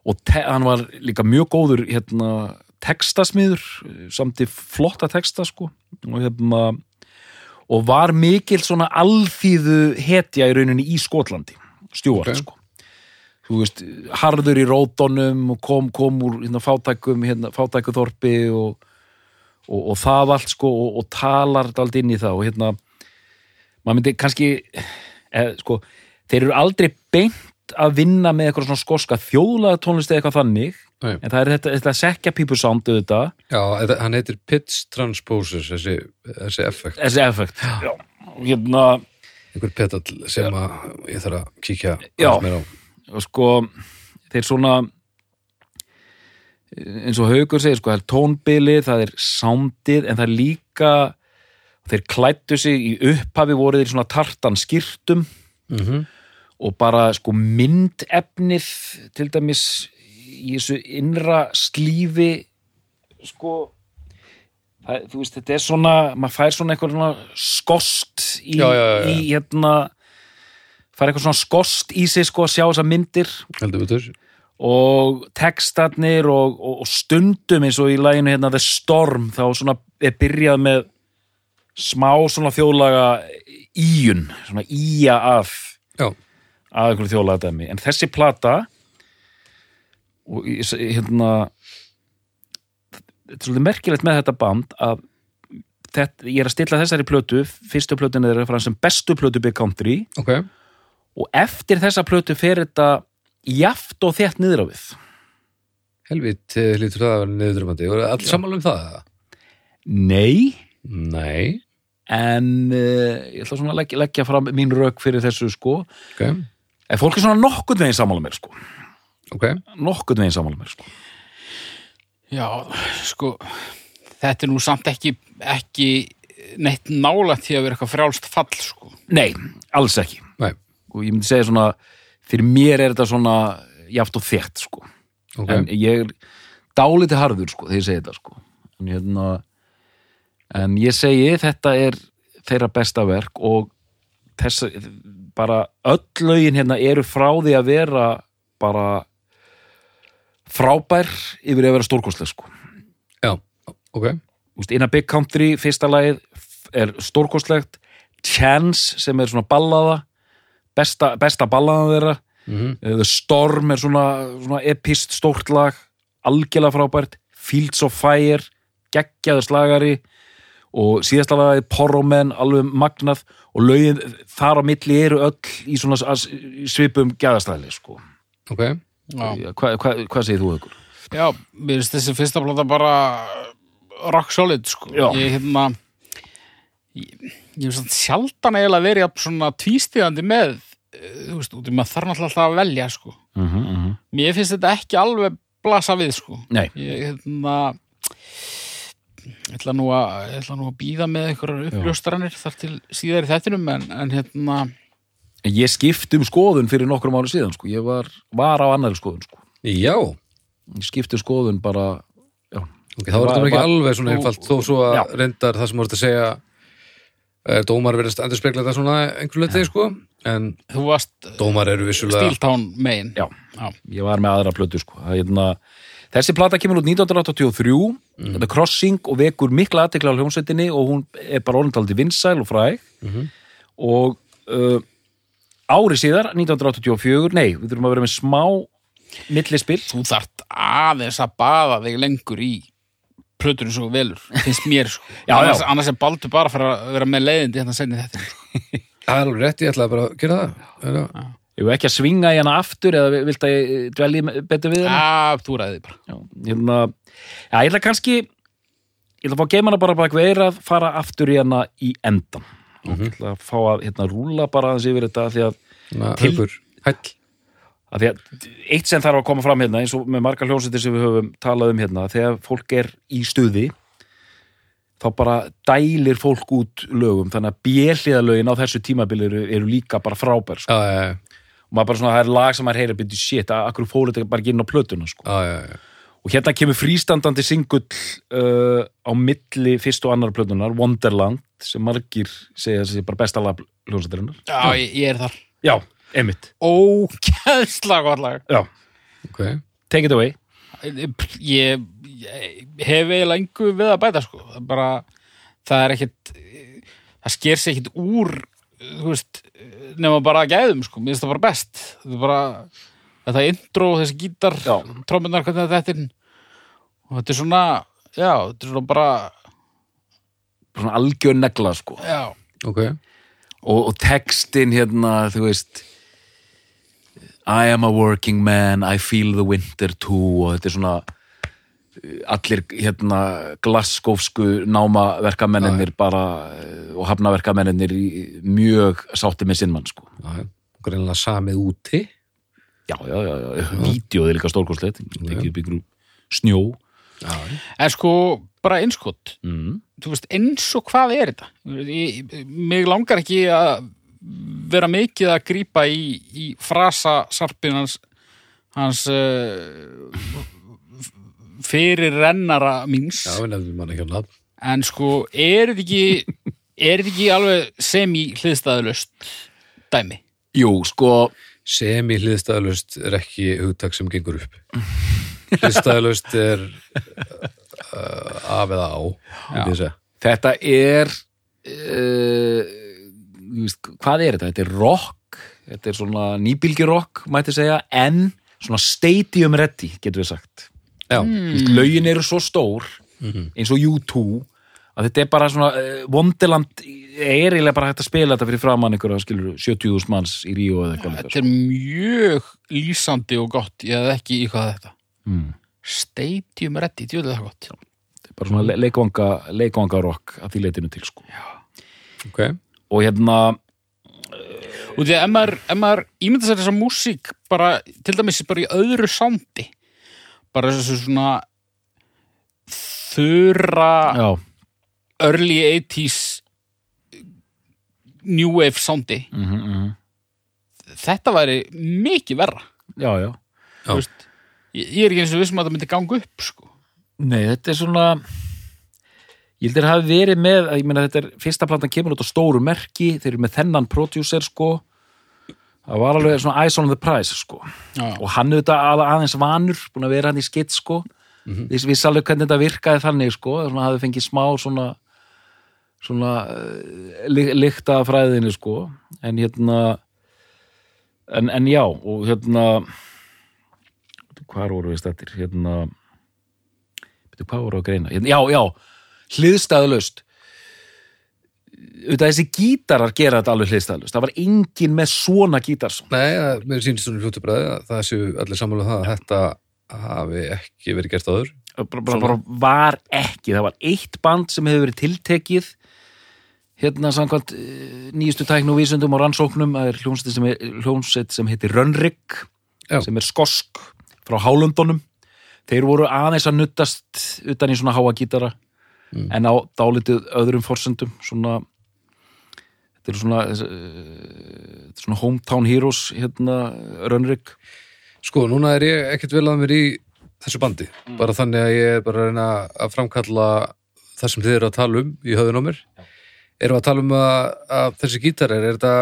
Speaker 2: og hann var líka mjög góður hérna textasmiður samt í flotta texta sko og hérna og var mikil svona alþýðu hetja í rauninni í Skotlandi stjúart
Speaker 1: Ok.
Speaker 2: sko. Þú veist, harður í rótonum og kom, kom úr hérna, fátækum hérna, fátækuþorpi og, og, og það allt sko og, og talar þetta allt inn í það og hérna maður myndi kannski eð, sko, þeir eru aldrei beint að vinna með eitthvað svona skoska þjóðlega tónlist eða eitthvað þannig
Speaker 1: Nei.
Speaker 2: en það er þetta, þetta sekja pípu sound auðvitað,
Speaker 1: Já, þetta, hann heitir pitch transposers, þessi, þessi effekt.
Speaker 2: þessi effekt já, hérna
Speaker 1: Einhver petall sem að ég þarf að kíkja
Speaker 2: Já. og sko þeir svona eins og Haukur segir sko, það er tónbili, það er soundið en það er líka þeir klættu sig í upphafi voru þeir svona tartan skýrtum
Speaker 1: Mm
Speaker 2: og bara sko myndefnið til dæmis í þessu innra slífi sko það, þú veist, þetta er svona maður fær svona eitthvað svona skost í,
Speaker 1: Já, já, já,
Speaker 2: í hérna fær eitthvað svona skost í sig sko að sjá þessar myndir.
Speaker 1: Heldur betur.
Speaker 2: Og textarnir og, og, og stundum eins og í laginu hérna The Storm þá svona er byrjað með smá svona þjóðlaga íjun, svona íja af
Speaker 1: Já,
Speaker 2: að einhverju þjóðlaga dæmi en þessi plata og hérna þetta er svolítið merkilegt með þetta band að þetta, ég er að stilla þessari plötu fyrstu plötun er að fara sem bestu plötu Big Country.
Speaker 1: Ok.
Speaker 2: og eftir þessa plötu fer þetta jaft og þétt niður á við
Speaker 1: Helvít eh, hlýtur það að vera niðurdrömmandi. Og allir sammála um það? eða?
Speaker 2: Nei,
Speaker 1: Nei.
Speaker 2: en uh, ég ætla svona að leggja, leggja fram mín rök fyrir þessu sko
Speaker 1: Ok,
Speaker 2: en fólk er svona nokkurn veginn sammála mér sko
Speaker 1: ok.
Speaker 2: nokkurn veginn sammála mér sko
Speaker 3: já, sko þetta er nú samt ekki ekki neitt nálægt því að vera eitthvað frjálst fall sko.
Speaker 2: Nei, alls ekki
Speaker 1: Nei,
Speaker 2: og ég myndi segja svona fyrir mér er þetta svona jaft og þétt sko.
Speaker 1: Ok.
Speaker 2: en ég er dálítið harður sko þegar ég segi þetta sko. En, hérna, en ég segi þetta er þeirra besta verk og þess bara öll lögin hérna eru frá því að vera bara frábær yfir að vera stórkostleg sko.
Speaker 1: Já, ok.
Speaker 2: Úst, In a Big Country, fyrsta lagið er stórkostlegt. Chance sem er svona ballaða besta, besta ballaða þeirra
Speaker 1: Mm
Speaker 2: Uh, The Storm er svona, svona epist stórt lag algjörlega frábært Fields of Fire, geggjaður slagari og síðasta lagið Porromen, alveg magnað og lögin þar á milli eru öll í svona svipum gæðastæli sko.
Speaker 1: Ok.
Speaker 3: já,
Speaker 2: Hvað hva, hva segir þú ykkur?
Speaker 3: já, mér finnst þessi fyrsta plata bara rock solid sko. Ég hérna ég, ég hef svona sjaldan eiginlega verið svona tvístíðandi með eh, þú veist, út í maður þarf náttúrulega alltaf að velja sko.
Speaker 2: Mm -hmm, mm -hmm.
Speaker 3: mér finnst þetta ekki alveg blasa við sko.
Speaker 2: Nei,
Speaker 3: ég hérna ég ætla nú að, ég ætla nú að býða með einhverjar uppljóstranir þar til síðar í þettinum en, en hérna
Speaker 2: ég skipt um skoðun fyrir nokkrum ári síðan sko. ég var, var á annari skoðun sko.
Speaker 1: Já,
Speaker 2: ég skipt um skoðun bara já,
Speaker 1: ok, þá er þetta nú ekki
Speaker 2: Var-
Speaker 1: alveg svona einfalt þó svo að reyndar það sem voru að segja dómar verðist endur spekla þetta svona einhverju letið, sko, en
Speaker 3: þú varst
Speaker 1: dómar eru vissulega
Speaker 3: stíltán megin
Speaker 2: Já.
Speaker 3: Já.
Speaker 2: ég var með aðra plötu sko. Það er hérna, þessi plata kemur út 1983 þetta er crossing og vekur mikla aðtekla á hljómsveitinni og hún er bara orðindaldi vinsæl og fræg
Speaker 1: Mhm.
Speaker 2: og uh, ári síðar 1984, nei, við þurfum að vera með smá millispil
Speaker 3: þú þart aðeins að baða þig lengur í plötunum svo velur, finnst mér sko.
Speaker 2: Já,
Speaker 3: annars,
Speaker 2: já.
Speaker 3: annars er Baldur bara fyrir að vera með leiðindi hérna senni þetta sko.
Speaker 1: Það er alveg rétt, ég ætlaði bara að gera það. er-
Speaker 2: Ég vil ekki að svinga í hana aftur eða vilt að ég dvelji betur við hana?
Speaker 3: Já, þú ræði bara
Speaker 2: Já, hérna, já, ég ætla kannski ég ætla að fá að geima hana bara bak veira að fara aftur í hana í endan og ég ætla að fá að hérna, rúla bara aðeins yfir þetta því að,
Speaker 1: Svona,
Speaker 2: Til-
Speaker 1: Haukur, hæll.
Speaker 2: Að því að eitt sem þarf að koma fram hérna eins og með margar hljómsveitir sem við höfum talað um hérna þegar fólk er í stuði þá bara dælir fólk út lögum þannig að bjelliðalögin á þessu tímabili eru, eru líka bara frábær sko.
Speaker 1: Já, já, já,
Speaker 2: og maður bara svona, það er lag sem maður heyrir byrju shit, að akkur fóru þetta bara ekki inn á plötuna sko.
Speaker 1: já, já, já.
Speaker 2: og hérna kemur frístandandi singull uh, á milli fyrst og annar plötunar, Wonderland sem margir segja þessi bara besta lag hljómsættarinnar.
Speaker 3: Já, ég, ég er þar
Speaker 2: Já, einmitt.
Speaker 3: Ókæðslega gott lag
Speaker 2: Já,
Speaker 1: Ok.
Speaker 2: take it away.
Speaker 3: ég, ég hef eiginlega engu við að bæta sko. það bara, það er ekkit það sker sig ekkit úr þú veist, nema bara gæðum sko, mér finnst það bara best það er bara, þetta intro þessi gítar, trómmunar hvernig þetta er og þetta er svona já, þetta er svona bara
Speaker 2: Svona algjör negla, sko.
Speaker 3: já,
Speaker 1: Ok.
Speaker 2: Og, og textin hérna, þú veist I am a working man, I feel the winter too og þetta er svona allir hérna glasskófsku námaverkamennir bara uh, og hafnaverkamennir í- mjög sátti með sinnmann sko.
Speaker 1: Greinlega samið úti.
Speaker 2: Já, já, já, já. Vídeóð er líka stórkostlegt, ekki upp ykkur snjó.
Speaker 1: Já,
Speaker 3: en sko bara einskott
Speaker 2: Mm.
Speaker 3: þú veist, eins og hvað er þetta ég, mig langar ekki að vera mikið að grípa í, í frasa sarpin hans hans uh, fyrir rennara míns
Speaker 1: já, við nefnum hann ekki á nafn.
Speaker 3: en sko, er þetta ekki er þetta ekki alveg semi hliðstæðulöst dæmi
Speaker 2: Jú, sko,
Speaker 1: Semi hliðstæðalust er ekki hugtak sem gengur upp. Hliðstæðalust er uh, af eða á, segja.
Speaker 2: þetta er uh, þú veist, hvað er þetta? Þetta er rock þetta er svona nýbylgjurrock mætti segja, en svona stadium ready, getur við sagt.
Speaker 1: Já,
Speaker 2: Þú veist, lögin eru svo stór eins og U2 að þetta er bara svona uh, Wonderland er eiginlega bara hægt að spila þetta fyrir framann einhverja skilur 70.000 manns í Ríó eða eitthvað
Speaker 3: þetta er mjög lýsandi og gott. Ég hef ekki hvað þetta.
Speaker 2: Mm.
Speaker 3: Stadium Ready, djúlega það gott.
Speaker 2: Þetta er bara svona le- leikvanga, leikvanga rock að því leitinu til sko.
Speaker 1: Ok.
Speaker 2: Og hérna
Speaker 3: og því að ef maður, ímynda sér þessa músík bara, til dæmis bara í öðru sándi bara þessu svona þurra
Speaker 2: já,
Speaker 3: early 80s new wave sándi
Speaker 2: mm -hmm,
Speaker 3: þetta væri mikið verra
Speaker 2: já, já
Speaker 1: Já.
Speaker 3: Veist, ég, ég er ekki eins og vissum að það myndi ganga upp sko.
Speaker 2: Nei, þetta er svona ég heldur að hafi verið með að ég meina þetta er, fyrsta plantan kemur út á stóru merki þeir eru með þennan producer sko það var alveg svona eyes on the prize sko
Speaker 3: Já.
Speaker 2: og hann auðvitað að, aðeins vanur búin að vera hann í skitt sko mm -hmm. við alveg hvernig þetta virkaði þannig sko svona hafi fengið smá svona svona uh, líkta af fræðinu sko en hérna en, en já og hérna hvað voru við stættir hérna Bíddu, hvað voru að greina? Hérna, Já, já, hliðstæðulaust. Auðvitað þessi gítarar gera þetta alveg hliðstæðulaust. Það var engin með svona gítarsson
Speaker 1: Nei, að- mér sýnist svona fljótu bræði að það séu allir sammála um það að þetta hafi ekki verið gert áður.
Speaker 2: bara, bara, bara var ekki, það var eitt band sem hefur verið tiltekið hérna samkvæmt eh, nýjustu tæknu vísundum og rannsóknum. Það er hljómsveit sem, hljómsveit sem heitir Rönnrygg
Speaker 1: Já.
Speaker 2: sem er skosk frá Hálundunum þeir voru aðeins að nuttast utan í svona háa gítara
Speaker 1: Mm.
Speaker 2: en á dálítið öðrum forsendum svona þetta er svona er svona hometown heroes hérna Rönnrygg
Speaker 1: Sko, núna er ég ekkert vel að mér í þessu bandi. Bara þannig að ég er bara að reyna að framkalla það sem þið eru að tala um í höfðun á mér. Erum við að tala um að, að þessi gítarar, er þetta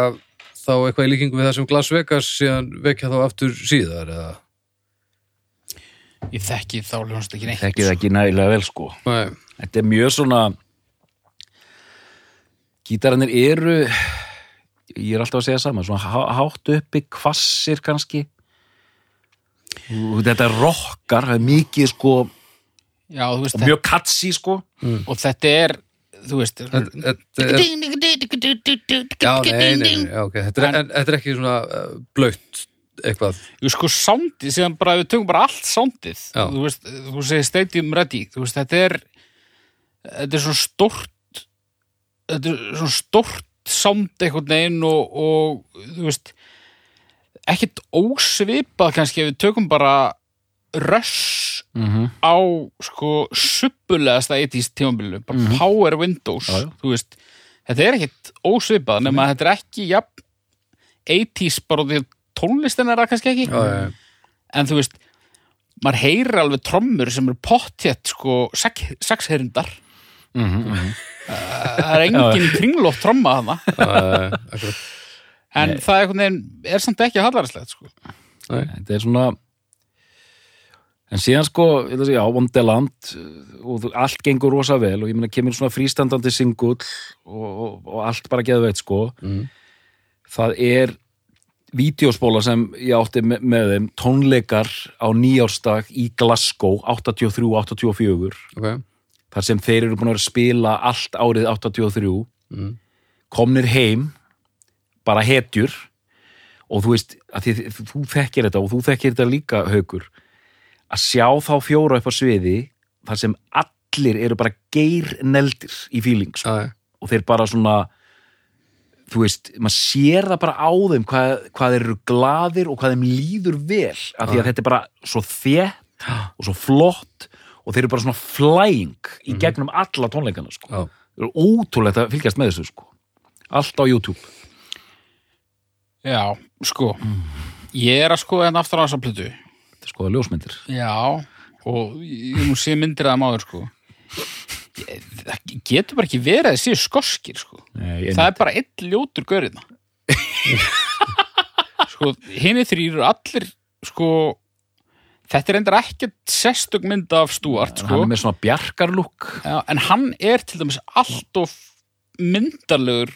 Speaker 1: þá eitthvað í líkingu við það sem Las Vegas síðan vekja þá aftur síðar eða?
Speaker 3: ég þekki þá hljónast ekki neitt
Speaker 2: þekkið það ekki nægilega vel sko
Speaker 1: Nei,
Speaker 2: Þetta er mjög svona Gítararnir eru ég er alltaf að segja sama svona há- hátt uppi, kvassir kannski. Og þetta rockar það er mikið sko
Speaker 3: Já, þú veist,
Speaker 2: og mjög katsi sko.
Speaker 3: Og þetta er þú veist
Speaker 1: Þetta er, er, er ekki svona uh, blöytt eitthvað.
Speaker 3: Jú, sko, soundið, síðan bara við tökum bara allt soundið,
Speaker 1: Já.
Speaker 3: þú veist, þú segir stadium ready, þú veist, þetta er þetta er svo stórt þetta er svo stórt sound einhvern veginn og, og þú veist ekkert ósvipað kannski ef við tökum bara rush
Speaker 2: mm
Speaker 3: á sko suppulegasta 80s tímabilinu, bara Power Windows
Speaker 2: Já, já.
Speaker 3: þú veist, þetta er ekkert ósvipað nema þetta er ekki jafn 80s bara því tónlistin er það kannski ekki.
Speaker 1: Já,
Speaker 3: en þú veist, maður heyrir alveg trommur sem eru pottjett sko sexherindar
Speaker 2: Mhm,
Speaker 3: það er engin kringlótt tromma
Speaker 1: Uh, akkurat.
Speaker 3: en það er, veginn, er samt ekki hallarslegt sko.
Speaker 2: þetta er svona en síðan sko ég ætla að segja, á Wonderland og þú- allt gengur rosa vel og ég meina kemur svona frístandandi singull og, og, og allt bara geðveitt sko.
Speaker 1: Mm.
Speaker 2: það er vídeospóla sem ég átti með, með þeim tónleikar á nýjársdag í Glasgow 83-84
Speaker 1: Ok,
Speaker 2: þar sem þeir eru búin að spila allt árið 83
Speaker 1: Mm.
Speaker 2: komnir heim bara hetjur og þú veist, því, þú, þekkir þetta og þú þekkir þetta líka haukur að sjá þá fjóra upp á sviði þar sem allir eru bara geirneldir í feeling sko. og þeir bara svona þú veist, maður sér það bara á þeim hvað, hvað þeir eru gladir og hvað þeim líður vel af því að þetta er bara svo þétt og svo flott og þeir eru bara svona flying í gegnum alla tónleikana sko.
Speaker 1: Já.
Speaker 2: það er ótrúlegt að fylgjast með þessu sko. allt á YouTube.
Speaker 3: Já, sko. Ég er að skoða hérna aftur á þessa plötu.
Speaker 2: Þetta er skoða ljósmyndir.
Speaker 3: Já, og ég nú sé myndir að maður sko. Ég- það getur bara ekki verið að séu skoskir sko.
Speaker 2: Nei,
Speaker 3: það er bara einn ljótur görðina sko, hinni þrýr eru allir sko þetta er endur ekkert sestug mynd af Stuart
Speaker 2: hann
Speaker 3: sko,
Speaker 2: er með svona bjarkarlúk
Speaker 3: Já, en hann er til dæmis allt of myndarlegur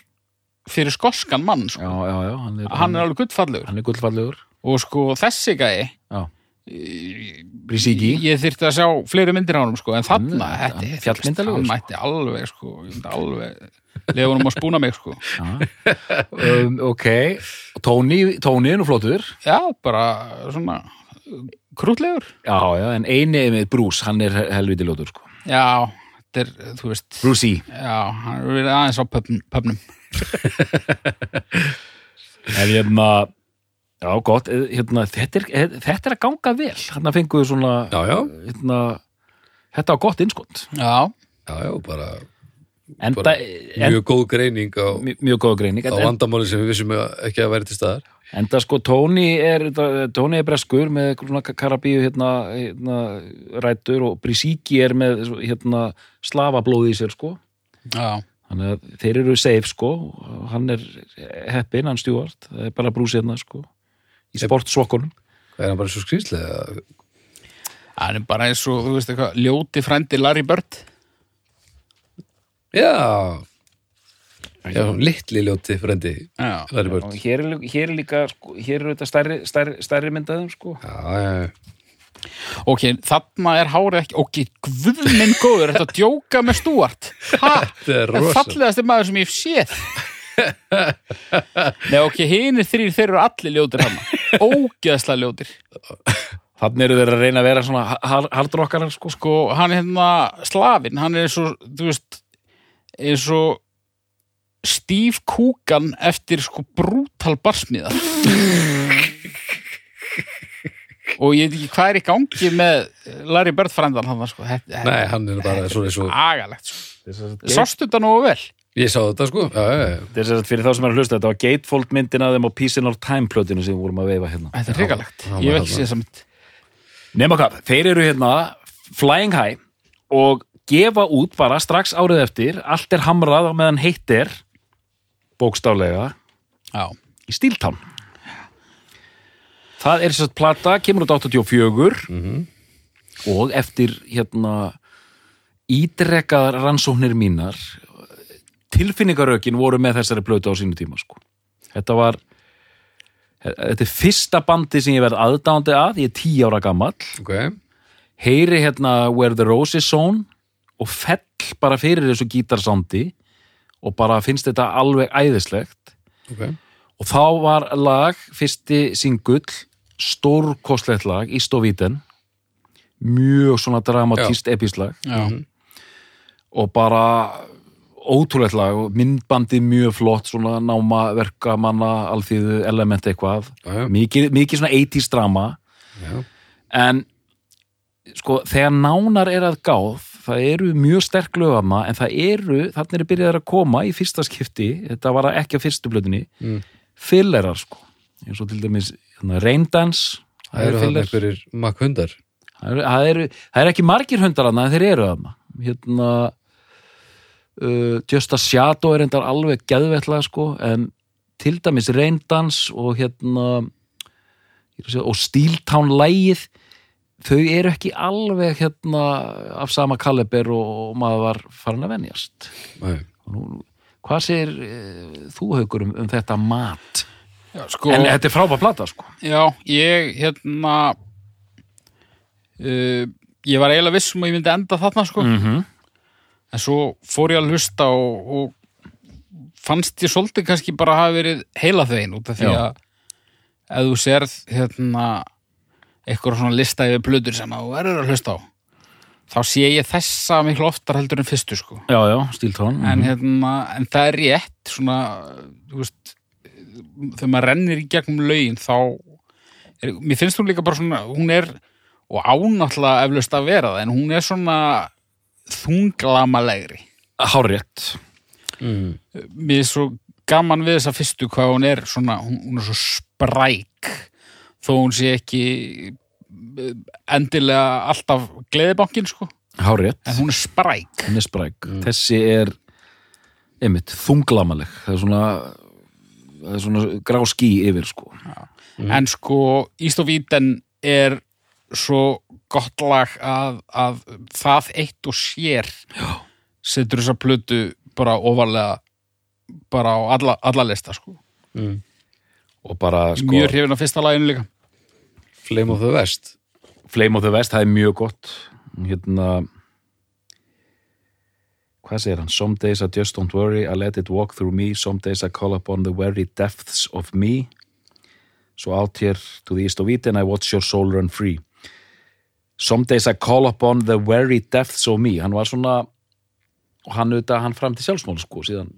Speaker 3: fyrir skoskan mann sko.
Speaker 2: já, já, já, hann er,
Speaker 3: hann er alveg guttfallegur
Speaker 2: hann er gullfallegur.
Speaker 3: Og sko þessi gæi
Speaker 2: já, Brísíki
Speaker 3: ég þyrfti að sjá fleiri myndir á honum sko, en þarna,
Speaker 2: Hann-
Speaker 3: þetta
Speaker 2: hann
Speaker 3: hann mætti alveg sko, alveg lefa honum að spúna mig sko.
Speaker 2: Um, ok, Tóni Tóni er nú flottur.
Speaker 3: Já, bara svona krútlegur
Speaker 2: já, já, en eini með Bruce, hann er helviti ljótur sko.
Speaker 3: já, þetta er, þú veist.
Speaker 2: Brucey,
Speaker 3: já, hann er verið aðeins á pöfnum, pöfnum.
Speaker 2: en hérna já, gott, eh, hérna þetta er, eh, þetta er að ganga vel. Hann fenguðu svona
Speaker 1: já, já,
Speaker 2: hérna, þetta á gott innskott
Speaker 3: já,
Speaker 1: já, já, bara
Speaker 2: enda,
Speaker 1: Bara
Speaker 2: en,
Speaker 1: mjög góð greining á,
Speaker 2: mjög, mjög góða greining.
Speaker 1: á vandamáli sem við vissum ekki að væri til staðar
Speaker 2: enda sko Tóni er Tóni er breskur með karabíu hérna, hérna rætur og Brísíki er með hérna slafablóði í sér sko.
Speaker 3: Já,
Speaker 2: þannig að þeir eru safe sko. Hann er heppin, hann stjúart það er bara brúsið hérna sko í sportsokkunum.
Speaker 1: Er hann bara svo skrýslega
Speaker 3: hann er bara eins og, þú veist eitthvað ljóti frændi Larry Bird.
Speaker 1: Já já, litli ljóti frendi
Speaker 2: hér er, lí- hér er líka sko, hér eru þetta stærri, stærri, stærri myndaðum sko.
Speaker 1: Já, já, já.
Speaker 3: ok, þarna er hárið ekki ok, guð minn góður, þetta að djóka með Stuart? Ha,
Speaker 1: þetta er
Speaker 3: það er
Speaker 1: rosa
Speaker 3: fallegasti maður sem ég hef séð. Nei, ok, hinir þrýr þeir eru allir ljótir hann ógeðslega ljótir.
Speaker 2: Þannig eru þeir að reyna að vera svona hardrockarar sko.
Speaker 3: Sko, hann er hérna slafinn, hann er eins og, þú veist eins og Steve Coogan eftir sko brútal barsmiða og ég veit ekki hvað er í gangi með Larry Bird frændan hann sko, þetta,
Speaker 1: nei, hann er bara svona eins og
Speaker 3: agalegt sko.
Speaker 2: Þetta
Speaker 3: sástu þetta nógu vel?
Speaker 1: Ég sá þetta sko. Já, já, já.
Speaker 2: er sem sagt fyrir þá sem er að hlusta þetta var gatefold myndin að þeim á Peace in Our Time plötinu sem við vorum að veifa hérna.
Speaker 3: Þetta er hrigalegt, ég hef
Speaker 1: já,
Speaker 3: ekki séð að
Speaker 2: Nefna hvað, þeir eru hérna flying high og gefa út bara strax árið eftir allt er hamrað á meðan heitt er bókstaflega
Speaker 3: já,
Speaker 2: í Stíltán. Það er sérst plata, kemur út 84 og eftir hérna ídrekkaðar rannsóknir mínar tilfinningarökin voru með þessari plötu á sínu tíma sko. Þetta var þetta er fyrsta bandi sem ég verð aðdándi að, ég er tí ára gamall.
Speaker 1: Ok,
Speaker 2: heyri hérna Where the Rose is Sown og fell bara fyrir þessu gítarsándi og bara finnst þetta alveg æðislegt.
Speaker 1: Ok,
Speaker 2: og þá var lag, fyrsti singull stórkostlegt lag, Ístovíten mjög svona dramatíst epislag
Speaker 3: Já,
Speaker 2: og bara ótrúlegt lag og myndbandið mjög flott svona náma verkamanna alþýðu element eitthvað.
Speaker 1: Já, já,
Speaker 2: mikið, mikið svona 80s drama.
Speaker 1: Já,
Speaker 2: en sko þegar nánar er að gáð það eru mjög sterk lögama en það eru, þannig er byrjaðar að koma í fyrsta skipti, þetta var ekki á fyrstu blöðinni,
Speaker 1: Mm.
Speaker 2: fillerar sko, eins og til dæmis hérna, Reyndans,
Speaker 1: það eru
Speaker 2: filler. það eru, það eru, það eru ekki margir hundar þarna en þeir eru þarna hérna uh, Just a Shadow er endar alveg geðvettlega sko en til dæmis Reyndans og hérna að og Steeltown lægið þau eru ekki alveg hérna af sama kaliber og maður var farin að venjast. Nú, hvað segir uh, þú haugur um, um þetta mat?
Speaker 3: Já sko
Speaker 2: en þetta er frábæð plata sko.
Speaker 3: Já, ég hérna uh, ég var eiginlega viss um að ég myndi enda þarna sko.
Speaker 2: -hmm.
Speaker 3: en svo fór ég að hlusta og, og fannst ég svolítið kannski bara hafa verið heila þein út af því
Speaker 2: Já.
Speaker 3: að ef þú sérð hérna eitthvað svona lista yfir plötur sem þú verður að hlusta á. Þá sé ég þessa miklu oftar heldur en fyrstu sko.
Speaker 2: Já, já, Steeltown
Speaker 3: en,
Speaker 2: mhm.
Speaker 3: hérna, en það er rétt svona, þú veist þegar maður rennir í gegnum lögin þá er, mér finnst hún líka bara svona hún er, og ánáttúrulega eflaust að vera það, en hún er svona þunglamalegri
Speaker 2: Hárrétt.
Speaker 1: Mm.
Speaker 3: mér er svo gaman við þessa fyrstu hvað hún er svona, hún, hún er svo spræk þó hún sé ekki eh, endilega alltaf gleðibankin sko,
Speaker 2: Hárrétt
Speaker 3: en hún er spræk.
Speaker 2: Hún er spræk. Þessi er einmitt þunglamaleg það er svona það er svona grá ský yfir sko.
Speaker 3: En sko Ístovíten er svo gott lag að, að það eitt og sér Já. setur þessa plötu bara ofarlega bara á alla, alla lista sko.
Speaker 1: Mm.
Speaker 2: og bara sko
Speaker 3: mjög hrifin af fyrsta laginu líka
Speaker 1: Flame of the West.
Speaker 2: Flame of the West, það er mjög gott. Hérna hvað segir hann? Some days I just don't worry, I let it walk through me. Some days I call upon the very depths of me. So out here to the east of Eden I watch your soul run free. Some days I call upon the very depths of me. Hann var svona og hann auðvitað, hann fram til sjálfsmál sko, síðan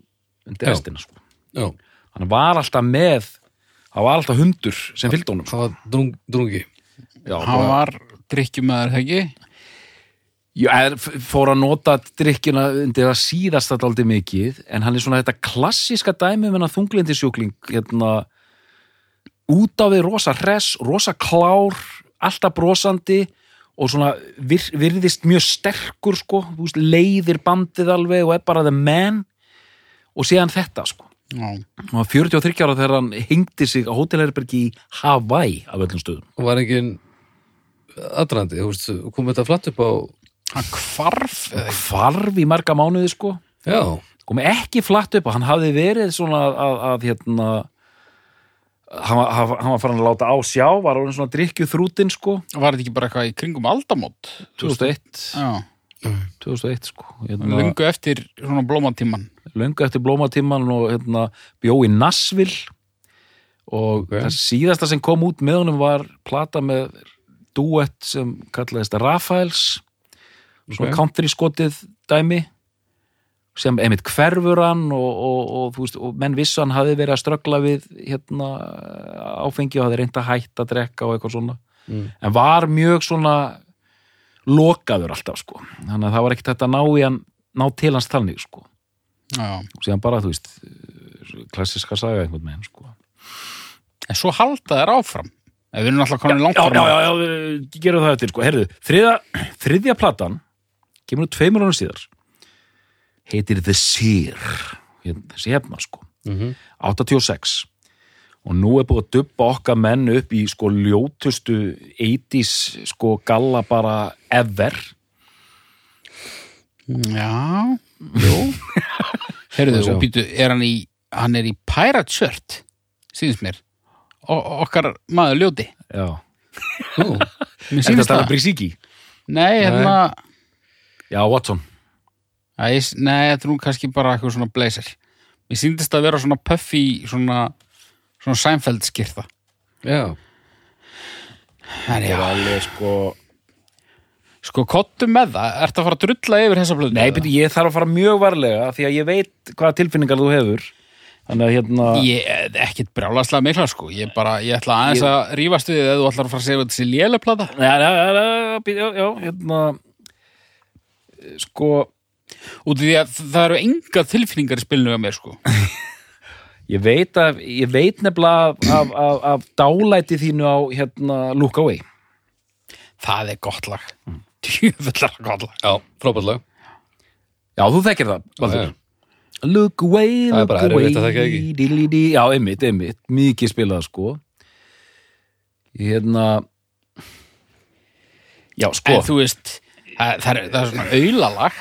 Speaker 2: undir restina sko.
Speaker 1: Já,
Speaker 2: hann var alltaf með hann var alltaf hundur sem fylgd honum.
Speaker 1: Það var drung, drungi.
Speaker 2: Já,
Speaker 3: hann var drikkjumæður hegi
Speaker 2: Já, er, fór að nota drikkjuna undir að síðast þetta aldrei mikið en hann er svona þetta klassíska dæmi með þunglindisjúkling hérna, út á við rosa hress, rosa klár alltaf brosandi og svona vir, virðist mjög sterkur sko, þú veist, leiðir bandið alveg og er bara the man. Og síðan þetta sko
Speaker 3: Já.
Speaker 2: hann var 43 ára þegar hann hengdi sig á hótelherbergi í Hawaii af öllum stöðum.
Speaker 1: Og var engin aðdrandi, þú veist, kom þetta flatt upp á
Speaker 3: hann kvarf
Speaker 2: hvarf í marga mánuði sko.
Speaker 1: Já,
Speaker 2: kom ekki flatt upp og hann hafði verið svona að, að, að hérna hann hann var- hann var farin að láta á sjá var orðin svona drikkju þrútin sko.
Speaker 3: Var þetta ekki bara eitthvað í kringum aldamót?
Speaker 2: 2001
Speaker 3: já,
Speaker 2: 2001 sko hérna,
Speaker 3: lungu eftir svona blómatíman
Speaker 2: löngu eftir blómatíman og hérna, bjó í Nassville og
Speaker 1: Ok.
Speaker 2: það síðasta sem kom út með honum var plata með duett sem kallaðist Rafaels svona
Speaker 1: Ok.
Speaker 2: country skotið dæmi sem einmitt hverfur hann og, og, og, og menn vissu hann hafi verið að ströggla við hérna, áfengi og hafi reynt að hætta að drekka og eitthvað svona
Speaker 1: Mm.
Speaker 2: en var mjög svona lokaður alltaf sko þannig að það var ekkert hægt að ná, hann, ná til hans þannig sko. Og síðan bara, þú veist klassiska saga einhvern veginn sko.
Speaker 3: en svo halda þær áfram ef við erum alltaf konin langt
Speaker 2: já,
Speaker 3: fram
Speaker 2: já, já, já, við gerum það eftir sko. Herðu, þriðja, þriðja platan kemur nú tveimur ánum síðar. Heitir The Seer. Þessi hefna sko.
Speaker 1: Mm
Speaker 2: 86 og nú er búið að dubba okkar menn upp í sko ljótustu 80s sko galla bara ever.
Speaker 3: Já, jú heyrðu,
Speaker 1: Sjá.
Speaker 3: og býtu, er hann í hann er í pirate shirt síðans mér. O okkar maður ljóti.
Speaker 2: Já,
Speaker 3: mér
Speaker 2: er þetta Brísíki?
Speaker 3: Nei, hérna
Speaker 2: Já, Watson.
Speaker 3: Nei, þetta er nú kannski bara eitthvað svona blazer. Mér síndist að vera svona puffy svona, svona Seinfeld skýrta
Speaker 1: Já,
Speaker 2: Það er
Speaker 3: já,
Speaker 2: alveg sko
Speaker 3: sko kottum með það Ertu að fara að drulla yfir þessa blöðu?
Speaker 2: Nei, beti, ég þarf að fara mjög varlega því að ég veit hvaða tilfinningar þú hefur. Þannig að hérna
Speaker 3: Ég er ekkit brjálaslega mikla sko. Ég bara, ég ætla aðeins að rífast við ef þú ætlar að fara að segja þessi léleplata
Speaker 2: Já, já, já, já, já, hérna Sko
Speaker 3: Út af því að það eru enga tilfinningar í spilinu af mér sko.
Speaker 2: Ég veit, að, ég veit nefnilega af, af, af, af dálæti þínu á hérna Look Away.
Speaker 3: Það er gott lag Djúfullar gott lag
Speaker 1: já, frábært lag.
Speaker 2: Já, þú þekkir það, Baldur
Speaker 1: Já,
Speaker 2: Look away,
Speaker 1: Það er
Speaker 2: look
Speaker 1: bara
Speaker 2: away
Speaker 1: erfitt að þekka ekki.
Speaker 2: dili-di. Já, einmitt, einmitt, mikið spilað sko. Hérna Já, sko.
Speaker 3: En þú veist, það, það, er, það er svona aulalag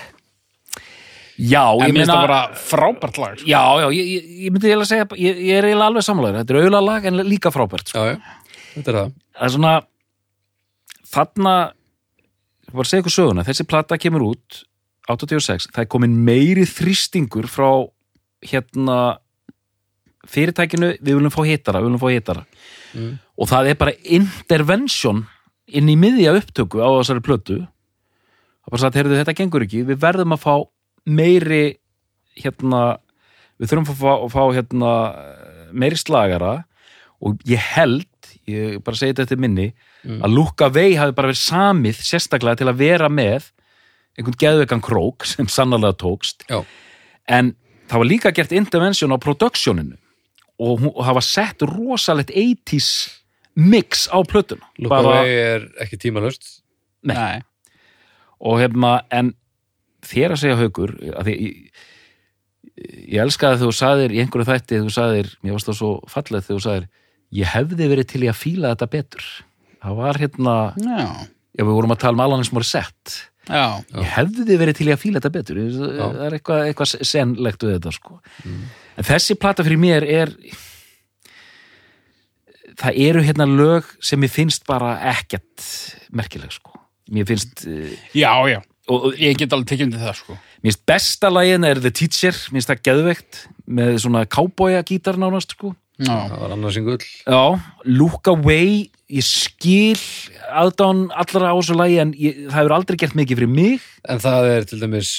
Speaker 2: Já,
Speaker 3: En
Speaker 2: ég meina
Speaker 3: það bara frábært lag sko.
Speaker 2: Já, já, ég, ég, ég myndi eiginlega segja ég, ég er eiginlega alveg sammálaður, þetta er auðlalag en líka frábært sko.
Speaker 1: já, já, þetta er það.
Speaker 2: Það er svona þarna bara að segja ykkur söguna, þessi plata kemur út 86, það er komin meiri þrýstingur frá hérna fyrirtækinu, við viljum fá hitara við viljum fá hitara.
Speaker 1: Mm.
Speaker 2: og það er bara intervention inn í miðja upptöku á þessari plötu. Það er bara sagt, heyrðu þetta gengur ekki við verðum að fá meiri hérna við þurfum að fá, að fá hérna meiri slagara. Og ég held ég bara segi þetta til minni
Speaker 1: Mm.
Speaker 2: að Luka Vei hafi bara verið samið sérstaklega til að vera með einhvern geðveikan krók sem sannarlega tókst
Speaker 1: Já,
Speaker 2: en það var líka gert intervention á productioninu og hún- og það var sett rosalegt 80s mix á plötuna
Speaker 1: Look
Speaker 2: Bara-
Speaker 1: Away er ekki tímalöst
Speaker 2: Nei.
Speaker 3: Nei.
Speaker 2: og hérna, en þér að segja haukur að því ég, elskaði þegar þú sagðir í einhverju þætti þegar þú sagðir, mér varst það svo fallegt þegar þú sagðir, ég hefði verið til í að fíla þetta betur það var hérna,
Speaker 3: Já,
Speaker 2: já við vorum að tala um Alanis Morissette.
Speaker 3: Já,
Speaker 2: ég hefði verið til í að fíla þetta betur. Það er eitthvað, eitthvað senlegt við þetta sko. en þessi plata fyrir mér er það eru hérna lög sem mér finnst bara ekkert merkileg sko. mér finnst eh,
Speaker 3: já, já.
Speaker 2: Og, og,
Speaker 3: Ég get alveg tekið undir það sko.
Speaker 2: Mér finnst besta lagin er The Teacher. Mér finnst það geðveikt með svona cowboya gítar nánast sko.
Speaker 1: Það var annars yngull
Speaker 2: já, Look Away ég skil aðdán allra á þessu lagi en ég, það hefur aldrei gert mikið fyrir mig.
Speaker 1: En það er til dæmis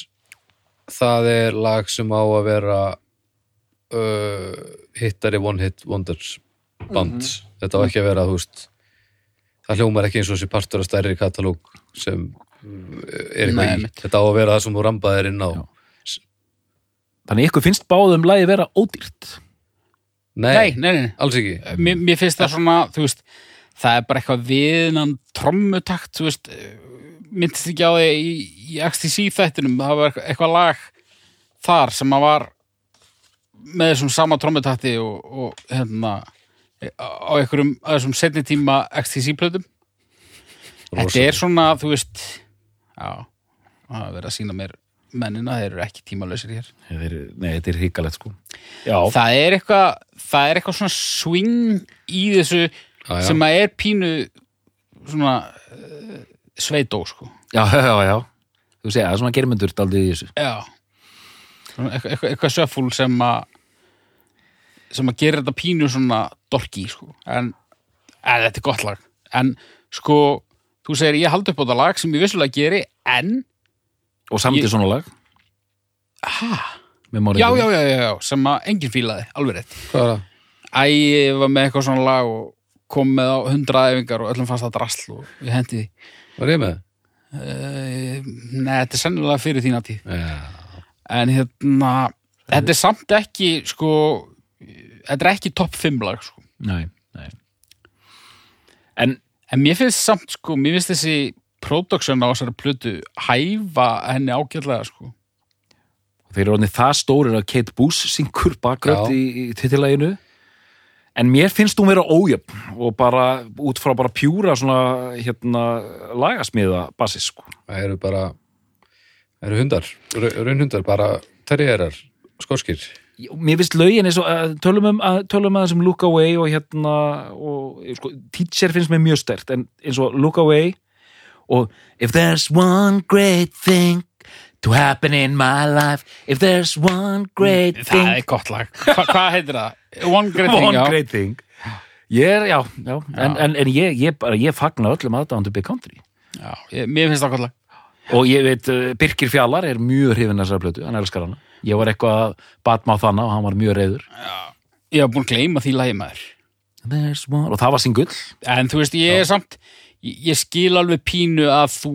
Speaker 1: það er lag sem á að vera uh, hittari one hit wonders band. Þetta á ekki að vera veist það hljómar ekki eins og þessi partur af stærri katalóg sem uh, er
Speaker 3: Nei,
Speaker 1: eitthvað í
Speaker 3: einmitt.
Speaker 1: þetta á að vera það sem þú rambaðir inn á.
Speaker 2: Já. þannig ykkur finnst báðum lagi vera ódýrt
Speaker 1: nei,
Speaker 3: nei, nei,
Speaker 1: alls ekki.
Speaker 3: Mér, mér finnst það svona, þú veist það er bara eitthvað viðnan trommutakt, þú veist myndist ekki á því í, í XTC þættinum, það var eitthvað- lag þar sem að var með þessum sama trommutakti og, og hérna á einhverjum að þessum setni tíma XTC plötum. Þetta er svona, þú veist já, það er verið að sína mér mennina, þeir eru ekki tímalösir hér.
Speaker 2: Þetta er, nei, þetta er hrikalegt sko. Já,
Speaker 3: það er eitthvað það er eitthvað svona swing í þessu
Speaker 1: Já,
Speaker 3: sem að er pínu svona uh, sveitó sko.
Speaker 2: Já, já, já, þú segja, það er svona germyndur daldið í þessu.
Speaker 3: Já. Svona eitthvað, eitthvað, söffúl sem að sem að gera þetta pínu svona dorki sko. En, en þetta er gott lag. En sko, þú segir ég haldi upp á þetta lag sem ég vissulega geri en
Speaker 2: og samt
Speaker 3: Ég-
Speaker 2: í svona lag Mári
Speaker 3: já, já, já, já, já, sem að enginn fílaði, alveg rétt
Speaker 1: hvað er það?
Speaker 3: Æ, ég var með eitthvað svona lag og kom með á hundra æfingar og öllum fannst það drasl og ég hendi því.
Speaker 1: Var ég með?
Speaker 3: Uh, nei, þetta er sennilega fyrir þína tíð.
Speaker 1: Já,
Speaker 3: En hérna, þetta er samt ekki, sko, þetta er ekki topp 5 lag, sko.
Speaker 2: nei, nei. en
Speaker 3: En mér finnst samt, sko, mér finnst þessi production á þessari plötu hæfa henni ágætlega, sko.
Speaker 2: þeir eru orðinni það stórir að Kate Boos syngur bakgrönd
Speaker 1: Já.
Speaker 2: í, í titillæginu en mér finnst hún vera ójöfn og bara út frá bara pjúra svona hérna lagasmiða basis sko.
Speaker 1: það eru bara eru hundar, raunhundar bara terrierar, skorskir
Speaker 2: mér finnst lögin eins og að tölum um að, tölum að þessum Look Away og hérna og sko, Teacher finnst mér mjög stert en eins og Look Away og if there's one great thing to happen in my life if there's one great
Speaker 3: það
Speaker 2: thing
Speaker 3: er gott lag. Hva, hvað heitir það? One Great Thing,
Speaker 2: one great thing. Ég er, já, já, en, en, en ég, ég, ég fagna öllum aðdándu Big Country.
Speaker 3: Já, ég, mér finnst það gott lag.
Speaker 2: Og ég veit, uh, Birkir Fjallar er mjög hrifin þessar plötu, hann elskar hana. Ég var eitthvað að batma á þannig og hann var mjög reyður
Speaker 3: Ég hef búin að gleyma því lagi maður.
Speaker 2: There's one, og það var singull
Speaker 3: En þú veist, ég er samt ég, ég skil alveg pínu að þú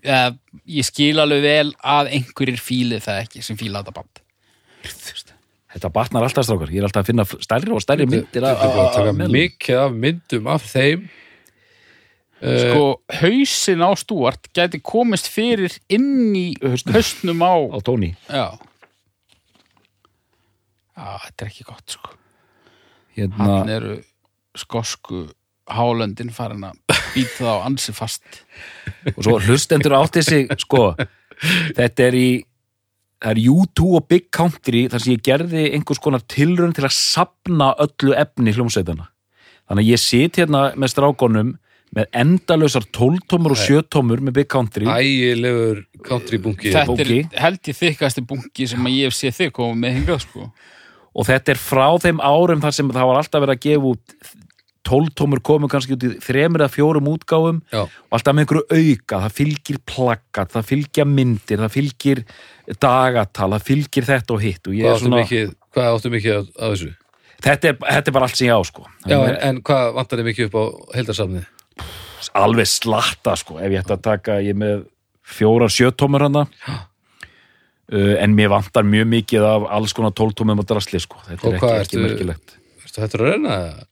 Speaker 3: eða, ég skil alveg vel að einhverjir fíli það ekki sem fíla þetta band
Speaker 2: þetta batnar alltaf strákar, ég er alltaf að finna stærri og stærri myndir
Speaker 1: bara að taka
Speaker 2: meðlum.
Speaker 1: mikið af myndum af þeim. Eh,
Speaker 3: Sko, hausin á Stúart gæti komist fyrir inn í haustnum á
Speaker 2: á tóni
Speaker 3: Já. Já, þetta er ekki gott sko.
Speaker 2: Hérna,
Speaker 3: Hann eru skosku hálöndin farin að býta það á ansi fast.
Speaker 2: Og svo hlustendur átti sig sko, þetta er í það er U2 og Big Country þar sem ég gerði einhvers konar tilraun til að sapna öllu efni hljómsveitana þannig að ég sit hérna með strákonum með endalausar 12 tómur og 7 tómur með Big Country.
Speaker 1: Ægilegur country bunki.
Speaker 3: Þetta er held ég þykasti bunki sem ég hef séð þig koma með hingað sko.
Speaker 2: Og þetta er frá þeim árum þar sem það var alltaf verið að gefa út 12 tómur komu kannski út í þremur eða fjórum útgáfum
Speaker 1: Já,
Speaker 2: og alltaf með einhverju auka, það fylgir plakkat, það fylgja myndir, það fylgir dagatal, það fylgir þetta og hitt og ég er svona,
Speaker 1: mikið hvað áttu mikið af, af þessu?
Speaker 2: þetta er, þetta er bara allt sem ég á sko,
Speaker 1: Já, en, en hvað vantar þið mikið upp á heildarsafnið?
Speaker 2: alveg slatta sko, ef ég ætti að taka ég með fjórar sjötómur hana uh, en mér vantar mjög mikið af alls konar tóltómum og drasli sko, þetta
Speaker 1: Og
Speaker 2: er ekki, ekki merkilegt
Speaker 1: Þetta er að reyna það?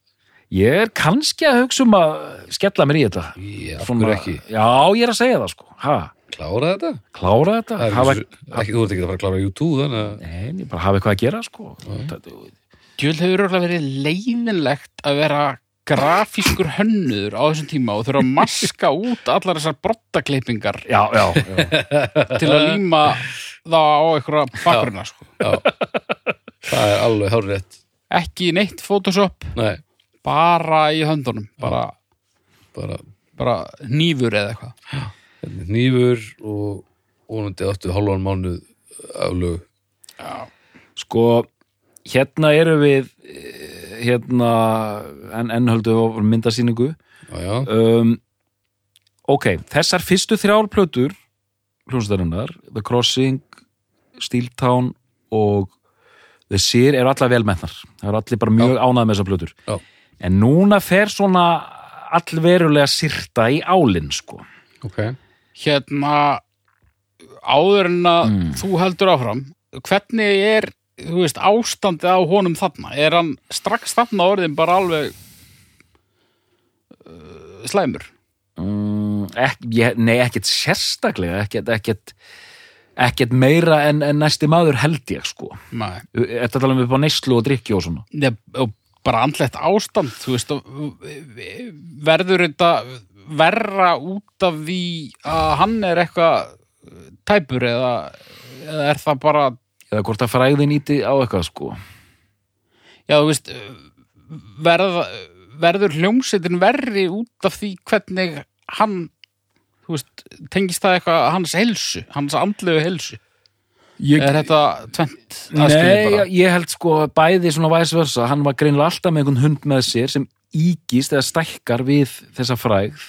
Speaker 2: Ég er kannski að hugsa um að skella mér í þetta.
Speaker 1: Já,
Speaker 2: Svona-
Speaker 1: ekki?
Speaker 2: já, ég er að segja það sko, ha,
Speaker 1: Klára þetta?
Speaker 2: klára þetta?
Speaker 1: Það er
Speaker 2: hafa,
Speaker 1: ekki, ekki, þú ert ekki að fara að klára YouTube þannig að
Speaker 2: Nei, ég bara hafa eitthvað að gera sko.
Speaker 3: Djöld hefur örugglega verið leiðinlegt að vera grafískur hönnuður á þessum tíma og þurfa að maska út allar þessar brottakleipingar
Speaker 2: Já, já, já.
Speaker 3: til að líma það á einhverja bakgrunna sko.
Speaker 1: það er alveg hárrétt.
Speaker 3: Ekki neitt Photoshop.
Speaker 1: Nei,
Speaker 3: bara í höndunum bara,
Speaker 1: bara
Speaker 3: bara nýfur eða eitthvað.
Speaker 1: Hérna, nýfur og vonandi áttu hálfan mánuð aflög
Speaker 2: Sko, hérna eru við eh, hérna en, en myndasýningu.
Speaker 1: Já, já,
Speaker 2: um, Ok, þessar fyrstu þrjár plötur hljónstærunar, The Crossing Steel Town og The Seer eru allar velmennar það eru allir bara mjög ánægð með þessar plötur.
Speaker 1: Já.
Speaker 2: En núna fer svona allverulega sirta í álinn sko.
Speaker 1: Ok.
Speaker 3: Hérna áður en að þú heldur áfram hvernig er þú veist, ástandið á honum þarna? Er hann strax þarna orðin bara alveg uh, slæmur?
Speaker 2: Mm, ek, ég, nei, ekkert sérstaklega ekkert, ekkert, ekkert meira en, en næsti maður held ég sko.
Speaker 3: Nei.
Speaker 2: Þetta tala um upp á neyslu og drikki og svona?
Speaker 3: Nei, og bara andlegt ástand þú veist, verður þetta verra út af því að hann er eitthvað tæpur eða, eða er það bara
Speaker 2: eða hvort að fræðin íti á eitthvað sko.
Speaker 3: Já, þú veist verða, verður hljómsveitin verri út af því hvernig hann þú veist, tengist það eitthvað hans helsu, hans andlegu helsu
Speaker 2: ég,
Speaker 3: er þetta tvent
Speaker 2: Nei, ég, held sko bæði svona væs versa, hann var greinilega alltaf með einhvern hund með sér sem ígist eða stækkar við þessa frægð.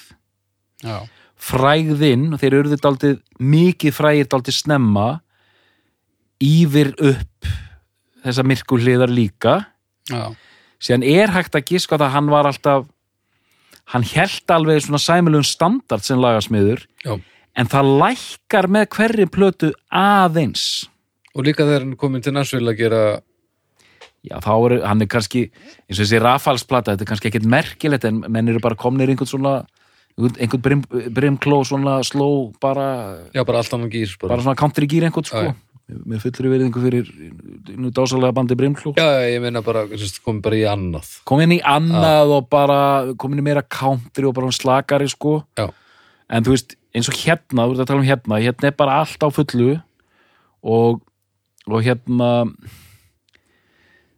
Speaker 3: Já,
Speaker 2: frægðinn, þeir eru daldið mikið frægir daldið snemma yfir upp þessa myrku hliðar líka.
Speaker 3: Já,
Speaker 2: síðan er hægt að giska það að hann var alltaf hann held alveg svona sæmilegum standard sem lagasmiður.
Speaker 1: Já.
Speaker 2: En það lækkar með hverri plötu aðeins.
Speaker 1: Og líka þegar hann komin til Nashville að gera
Speaker 2: já þá er hann er kannski eins og þessi rafalsplata, þetta er kannski ekkert merkilegt en menn eru bara komnir einhvern svona einhvern, brim, brimkló svona sló bara,
Speaker 1: Já, bara allt annan gýr bara.
Speaker 2: bara svona country gýr einhvern sko. Með fullri verið einhver fyrir nú dásalega bandi brimkló.
Speaker 1: Já, já, ég meina bara, komin bara í annað.
Speaker 2: Kom inn í annað og bara kom inn í meira country og bara slakari sko.
Speaker 1: Já.
Speaker 2: En þú veist, eins og hérna, þú ert að tala um hérna hérna er bara allt á fullu og, og hérna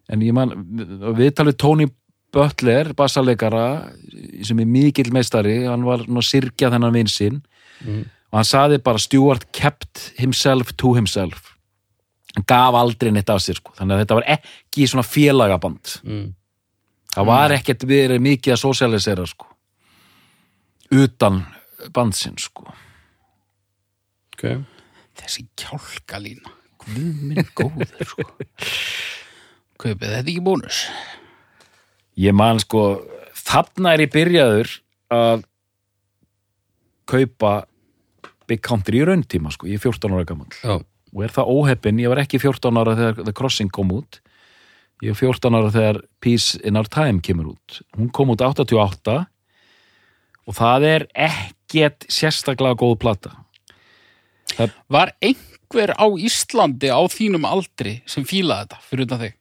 Speaker 2: en ég man við talið Tony Butler, bassaleikara sem er mikill meistari hann var nú að syrkja þennan vinn sinn
Speaker 1: Mm.
Speaker 2: og hann saði bara Stewart kept himself to himself hann gaf aldrei neitt af sér sko. þannig að þetta var ekki svona félagaband
Speaker 1: Mm.
Speaker 2: það var ekkert verið mikið að sosialisera sko. utan bandsinn sko.
Speaker 1: ok
Speaker 3: Þessi kjálkalína. Guð minn góður, sko. Kaupið þetta ekki bónus?
Speaker 2: ég man sko þarna er ég byrjaður að kaupa Big Country í rauntíma sko, ég er 14 ára gammal
Speaker 1: já,
Speaker 2: og er það óheppin, ég var ekki 14 ára þegar The Crossing kom út ég er 14 ára þegar Peace in Our Time kemur út hún kom út 88 og það er ekkert sérstaklega góð plata
Speaker 3: Var einhver á Íslandi á þínum aldri sem fílaði þetta fyrir utan þig?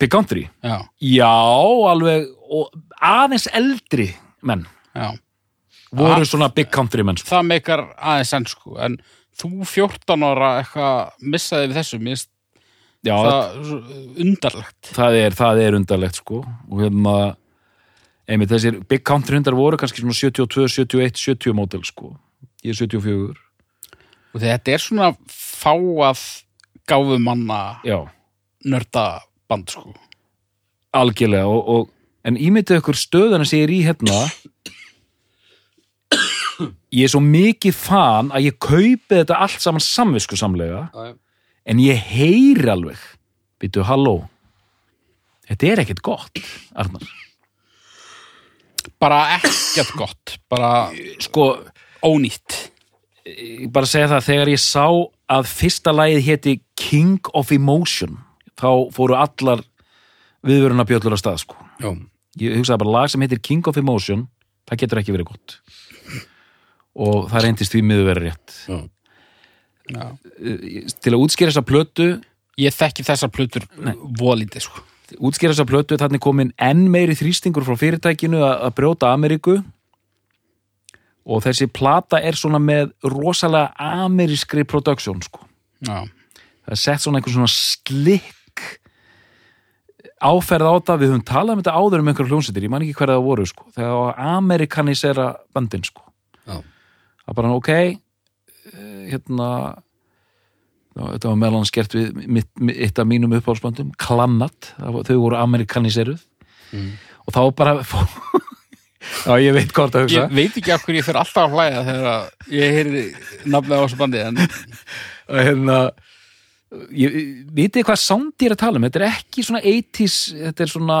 Speaker 2: Big Country,
Speaker 3: Já,
Speaker 2: já alveg og aðeins eldri menn
Speaker 3: já.
Speaker 2: voru svona Big Country menn sko.
Speaker 3: Það meikar aðeins enn, sko. En þú 14 ára eitthvað missaði við þessu, finnst
Speaker 2: já,
Speaker 3: það svo undarlegt.
Speaker 2: það er, það er undarlegt sko og hérna einmitt þessir Big Country hundar voru kannski svona 72, 71, 70 mótel sko. Ég er 74
Speaker 3: Og þetta er svona fáað gáfumanna
Speaker 2: já,
Speaker 3: nörda band, sko.
Speaker 2: algjörlega og, og, en ímyndið ykkur stöðuna sem ég er í hérna. Ég er svo mikið fan að ég kaupi þetta allt saman samvisku samlega
Speaker 1: já,
Speaker 2: en ég heyri alveg býtu, halló. Þetta er ekkert gott, Arnar
Speaker 3: Bara ekkert gott, bara
Speaker 2: sko,
Speaker 3: ónýtt.
Speaker 2: ég bara segja það þegar ég sá að fyrsta lagið héti King of Emotion þá fóru allar viðvöruna bjöllur á stað sko.
Speaker 1: já,
Speaker 2: ég hugsaði bara lag sem heitir King of Emotion það getur ekki verið gott og það reyndist því miður verið rétt
Speaker 1: já.
Speaker 3: Já.
Speaker 2: Eh, til að útskýra þessa plötu
Speaker 3: Ég þekki þessar plötur volítið, sko.
Speaker 2: Útskýra þessa plötu þannig komin enn meiri þrýstingur frá fyrirtækinu að, að brjóta Ameríku. Og þessi plata er svona með rosalega amerískri production sko.
Speaker 3: Já.
Speaker 2: það er sett svona einhver svona slikk áferð á þetta, við höfum talað um þetta áður um einhverjum hljómsveitir, ég man ekki hverja það voru sko, þegar að amerikanisera bandin sko,
Speaker 1: já.
Speaker 2: það er bara ok eh, hérna þetta var meðal hans gert við mitt, eitt af mínum uppáhaldsbandum, Klannat þau voru amerikaniseruð
Speaker 1: Mm.
Speaker 2: og þá bara já, ég veit hvort að hugsa
Speaker 3: Ég veit ekki af hverju ég fyrir alltaf að hlæja þegar að ég heyrði nafnið á þessu bandi en
Speaker 2: hérna ég, vitið hvað sound ég er að tala um þetta er ekki svona 80s þetta er svona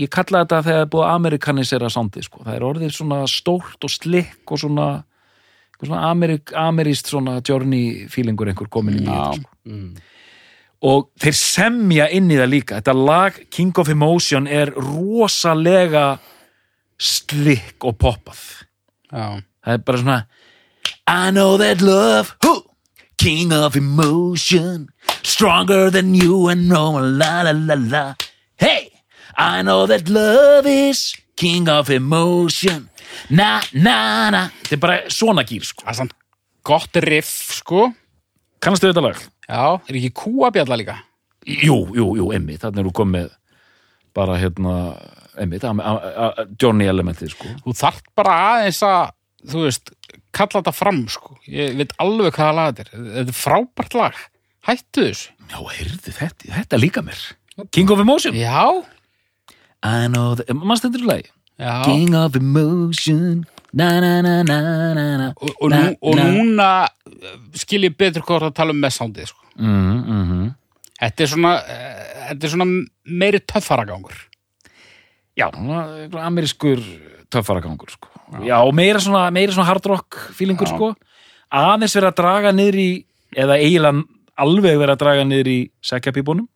Speaker 2: ég kalla þetta þegar það er búið amerikanisera soundið sko. það er orðið svona stórt og slikk og svona, svona amerik, ameríst svona journey feelingur einhver komin í þetta sko.
Speaker 1: Mm.
Speaker 2: og þeir semja inn í það líka. Þetta lag King of Emotion er rosalega slikk og poppað.
Speaker 3: Já,
Speaker 2: það er bara svona I know that love who, King of emotion Stronger than you and no la la la la. Hey, I know that love is King of emotion. Na na na. Þetta er bara svona gýr sko.
Speaker 3: Það er samt gott riff sko.
Speaker 2: Kannastu þetta lag?
Speaker 3: Já, er ekki kúabjalla líka?
Speaker 2: Jú, jú, jú, emmi Þannig er þú komið bara hérna emmi, Johnny elementið sko.
Speaker 3: Þú þarft bara aðeins að þú veist, kalla þetta fram sko. Ég veit alveg hvaða lag þetta er. Þetta er frábært lag, hættu þessu.
Speaker 2: Já, heyrðu þetta, þetta líka mér. King of emotion.
Speaker 3: Já,
Speaker 2: I know that, mannst þetta er lagi?
Speaker 3: Já.
Speaker 2: King of emotion. Na na na na na na.
Speaker 3: Og, og, nú, og núna eh, skil ég betur hvað það tala um með soundið sko.
Speaker 2: mm -hmm.
Speaker 3: þetta er svona eh, þetta er svona meiri töffaragangur.
Speaker 2: Já, svona amerískur töffaragangur sko. Já, og meira svona, meira svona hard rock feelingur
Speaker 3: Já.
Speaker 2: sko. Aðeins verið að draga niður í eða eiginlega alveg verið að draga niður í sækjapíbónum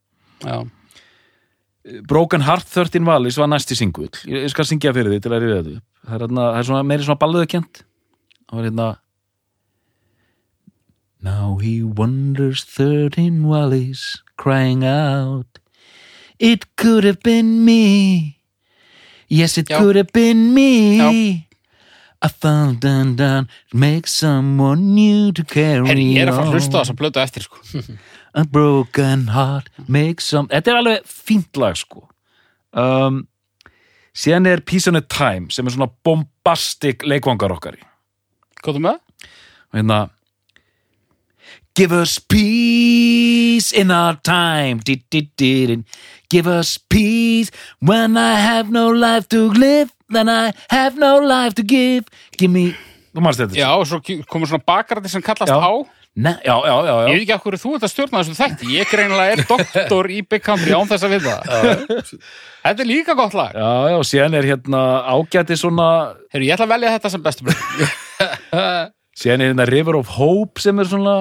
Speaker 3: já,
Speaker 2: Broken Heart 13 Valis var næsti singull ég skal syngja fyrir því til að þetta upp. það er, hérna, það er svona, meiri svona balluðukent það var hérna Now he wonders 13 Wallis crying out It could have been me Yes it
Speaker 3: Já.
Speaker 2: could have been me
Speaker 3: Já.
Speaker 2: I found done done Make someone new to carry
Speaker 3: Herri, ég er að fara að
Speaker 2: on.
Speaker 3: hlusta á þess að blötu eftir sko.
Speaker 2: A broken heart makes some Þetta er alveg fínt lag sko um, síðan er Peace on a Time sem er svona bombastic leikvangar okkar
Speaker 3: Hvað er með?
Speaker 2: og hérna Give us peace in our time di, di, di. Give us peace when I have no life to live then I have no life to give Give me Þú manst þetta?
Speaker 3: Já, og svo komur svona bakarandi sem kallast
Speaker 2: Já.
Speaker 3: á
Speaker 2: Ne, já, já, já,
Speaker 3: Ég
Speaker 2: já.
Speaker 3: veit ekki af hverju þú ert að stjórna þessu þætti Ég greinilega er doktor í Big Country án þess að vita það Þetta er líka gott lag
Speaker 2: Já, já, síðan er hérna ágæti svona
Speaker 3: Heyrðu, ég ætla að velja þetta sem bestu blöð
Speaker 2: síðan er hérna River of Hope sem er svona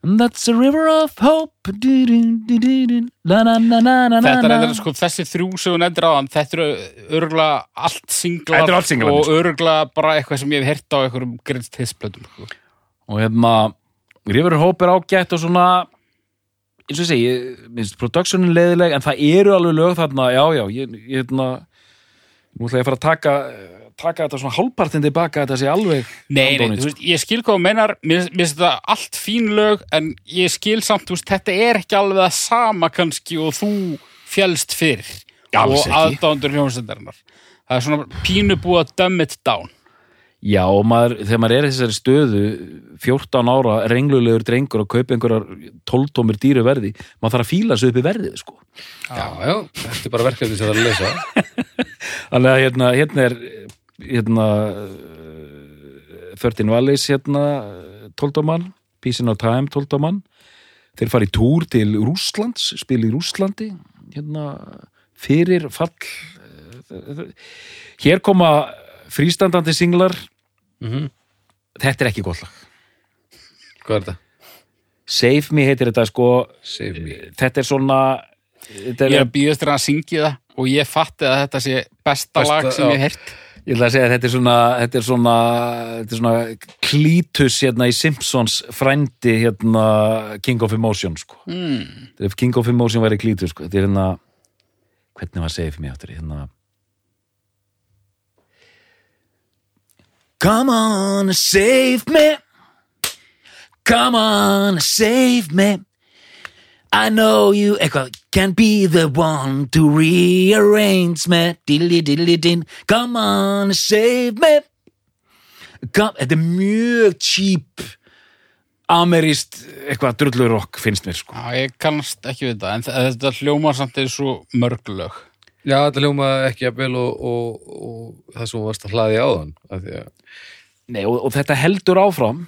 Speaker 2: And that's a river of hope du, du, du, du, du. La, na, na, na, na,
Speaker 3: Þetta er eitthvað, sko, þessi þrjú sem hún endur á Þetta eru örgulega allt singlar
Speaker 2: Þetta eru allt singlarnir,
Speaker 3: Og
Speaker 2: sko.
Speaker 3: örgulega bara eitthvað sem ég hef heyrt á einhverjum grinnst hissblöðum sko.
Speaker 2: og hérna River of Hope er ágætt og svona eins og ég segi, ég minnst productionin leiðileg en það eru alveg lög þarna. Já, já, ég, ég hérna nú ætla ég að fara að taka taka þetta svona hálfpartin tilbaka þetta sé alveg
Speaker 3: Nei, nei, þú veist, ég skil hvað þú meinar. Mér finnst þetta allt fín lög En ég skil samt, þú veist, þetta er ekki alveg það sama kannski Og þú fjælst fyrir
Speaker 2: Alls
Speaker 3: Og
Speaker 2: ekki.
Speaker 3: aðdándur hljómsendarinnar Það er svona pínu búið að dumb it down
Speaker 2: Já, og maður, þegar maður er í þessari stöðu 14 ára renglulegur drengur að kaupa einhverjar 12 tómir dýru verði, maður þarf að fíla sig upp í verðið, sko.
Speaker 1: Já, já, þetta er bara verkefni sem það er að lesa.
Speaker 2: Þannig að hérna, hérna er hérna uh, 13 Valleys hérna 12 mann, Peace in Our Time 12 mann, þeir fara í túr til Rússlands, spila í Rússlandi hérna fyrir fall eh, hér koma frístandandi singlar
Speaker 1: Mhm.
Speaker 2: þetta er ekki gott lag
Speaker 1: Hvað er þetta?
Speaker 2: Save Me heitir þetta sko
Speaker 1: Save me
Speaker 2: þetta er svona þetta er,
Speaker 3: Ég er að býðast þér að syngja það Og ég fatti að þetta sé besta,
Speaker 1: Besta,
Speaker 3: lag sem ég hef heyrt
Speaker 2: ég ætla að segja að þetta er svona þetta er svona, þetta er svona klítus hérna í Simpsons frændi hérna King of Emotion sko.
Speaker 3: mm.
Speaker 2: King of Emotion væri klítus sko. þetta er hérna hvernig var Save Me áttur hérna Come on save me. Come on save me. I know you eitthvað, can be the one to rearrange me. Diddly diddly din. Come on save me. Come, Þetta er mjög cheap ameríst eitthvað drullur rock finnst mér sko.
Speaker 3: Já, ég kannast ekki við það En þe- þetta hljómar samt er svo mörg lög
Speaker 1: Já, þetta hljóma ekki að vel og, og, og það sem varst að hlaði áðan af því að
Speaker 2: Nei, og, og þetta heldur áfram.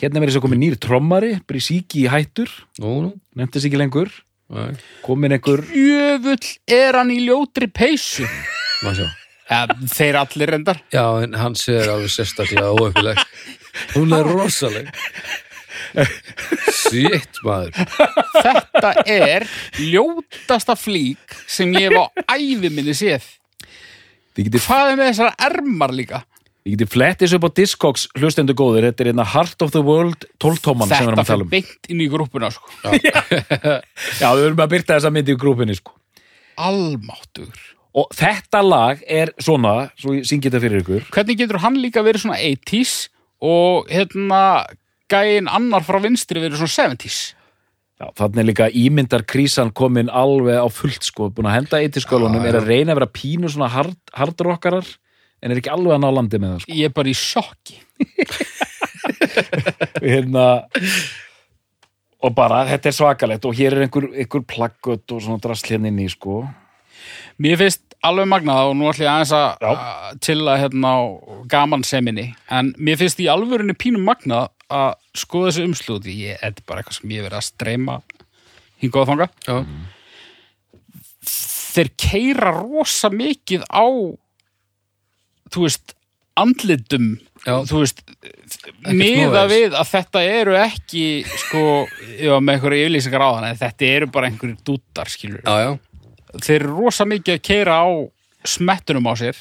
Speaker 2: Hérna verið svo komin nýr trommari Brísíki í hættur,
Speaker 1: Nú, nú,
Speaker 2: nefndist ekki lengur.
Speaker 1: Næ,
Speaker 2: komin einhver
Speaker 3: Jöfull er hann í ljótri peysu. Þeir allir reyndar.
Speaker 1: Já, en hans er alveg sérstaklega óöfnileg Hún er rosaleg Sitt maður
Speaker 3: Þetta er ljótasta flík sem ég hef á ævi minni séð
Speaker 2: þið getið
Speaker 3: Hvað er með þessara ermar líka?
Speaker 2: Ég geti flettis upp á Discogs hlustendur góður, þetta er hérna Heart of the World 12 tóman sem við erum
Speaker 3: Þetta
Speaker 2: að tala
Speaker 3: fyrir
Speaker 2: um.
Speaker 3: beint inn í grúppuna sko.
Speaker 2: Já, við erum að byrta þessa myndi í grúpinni sko.
Speaker 3: Almáttur
Speaker 2: Og þetta lag er svona, svo ég syngi þetta fyrir ykkur.
Speaker 3: Hvernig getur hann líka verið svona 80s og hérna gæinn annar frá vinstri verið svona 70s
Speaker 2: Já, þannig líka ímyndar krísan komin alveg á fullt sko, búin að henda eitt í skólunum, er að reyna að vera pínu svona hard, hardrockarar, en er ekki alveg að ná landi með það sko.
Speaker 3: Ég er bara í sjokki
Speaker 2: Hérna, og bara, þetta er svakalegt og hér er einhver, einhver plaggött og svona drasl hérna inn í sko.
Speaker 3: Mér finnst alveg magnað og nú ætlum ég aðeins að
Speaker 2: Já.
Speaker 3: að hérna gaman seminni en mér finnst í alvörunni pínum magnað að skoða þessu umslúti ég, er bara eitthvað sem ég verið að streyma hingað að þanga
Speaker 1: Já,
Speaker 3: þeir keira rosa mikið á þú veist andlitum
Speaker 1: Já.
Speaker 3: þú veist miða við að þetta eru ekki sko, já, með einhverju yfirlýsingar á þann en þetta eru bara einhverju dútar skilur
Speaker 1: já, já,
Speaker 3: þeir eru rosa mikið að keira á smettunum á sér.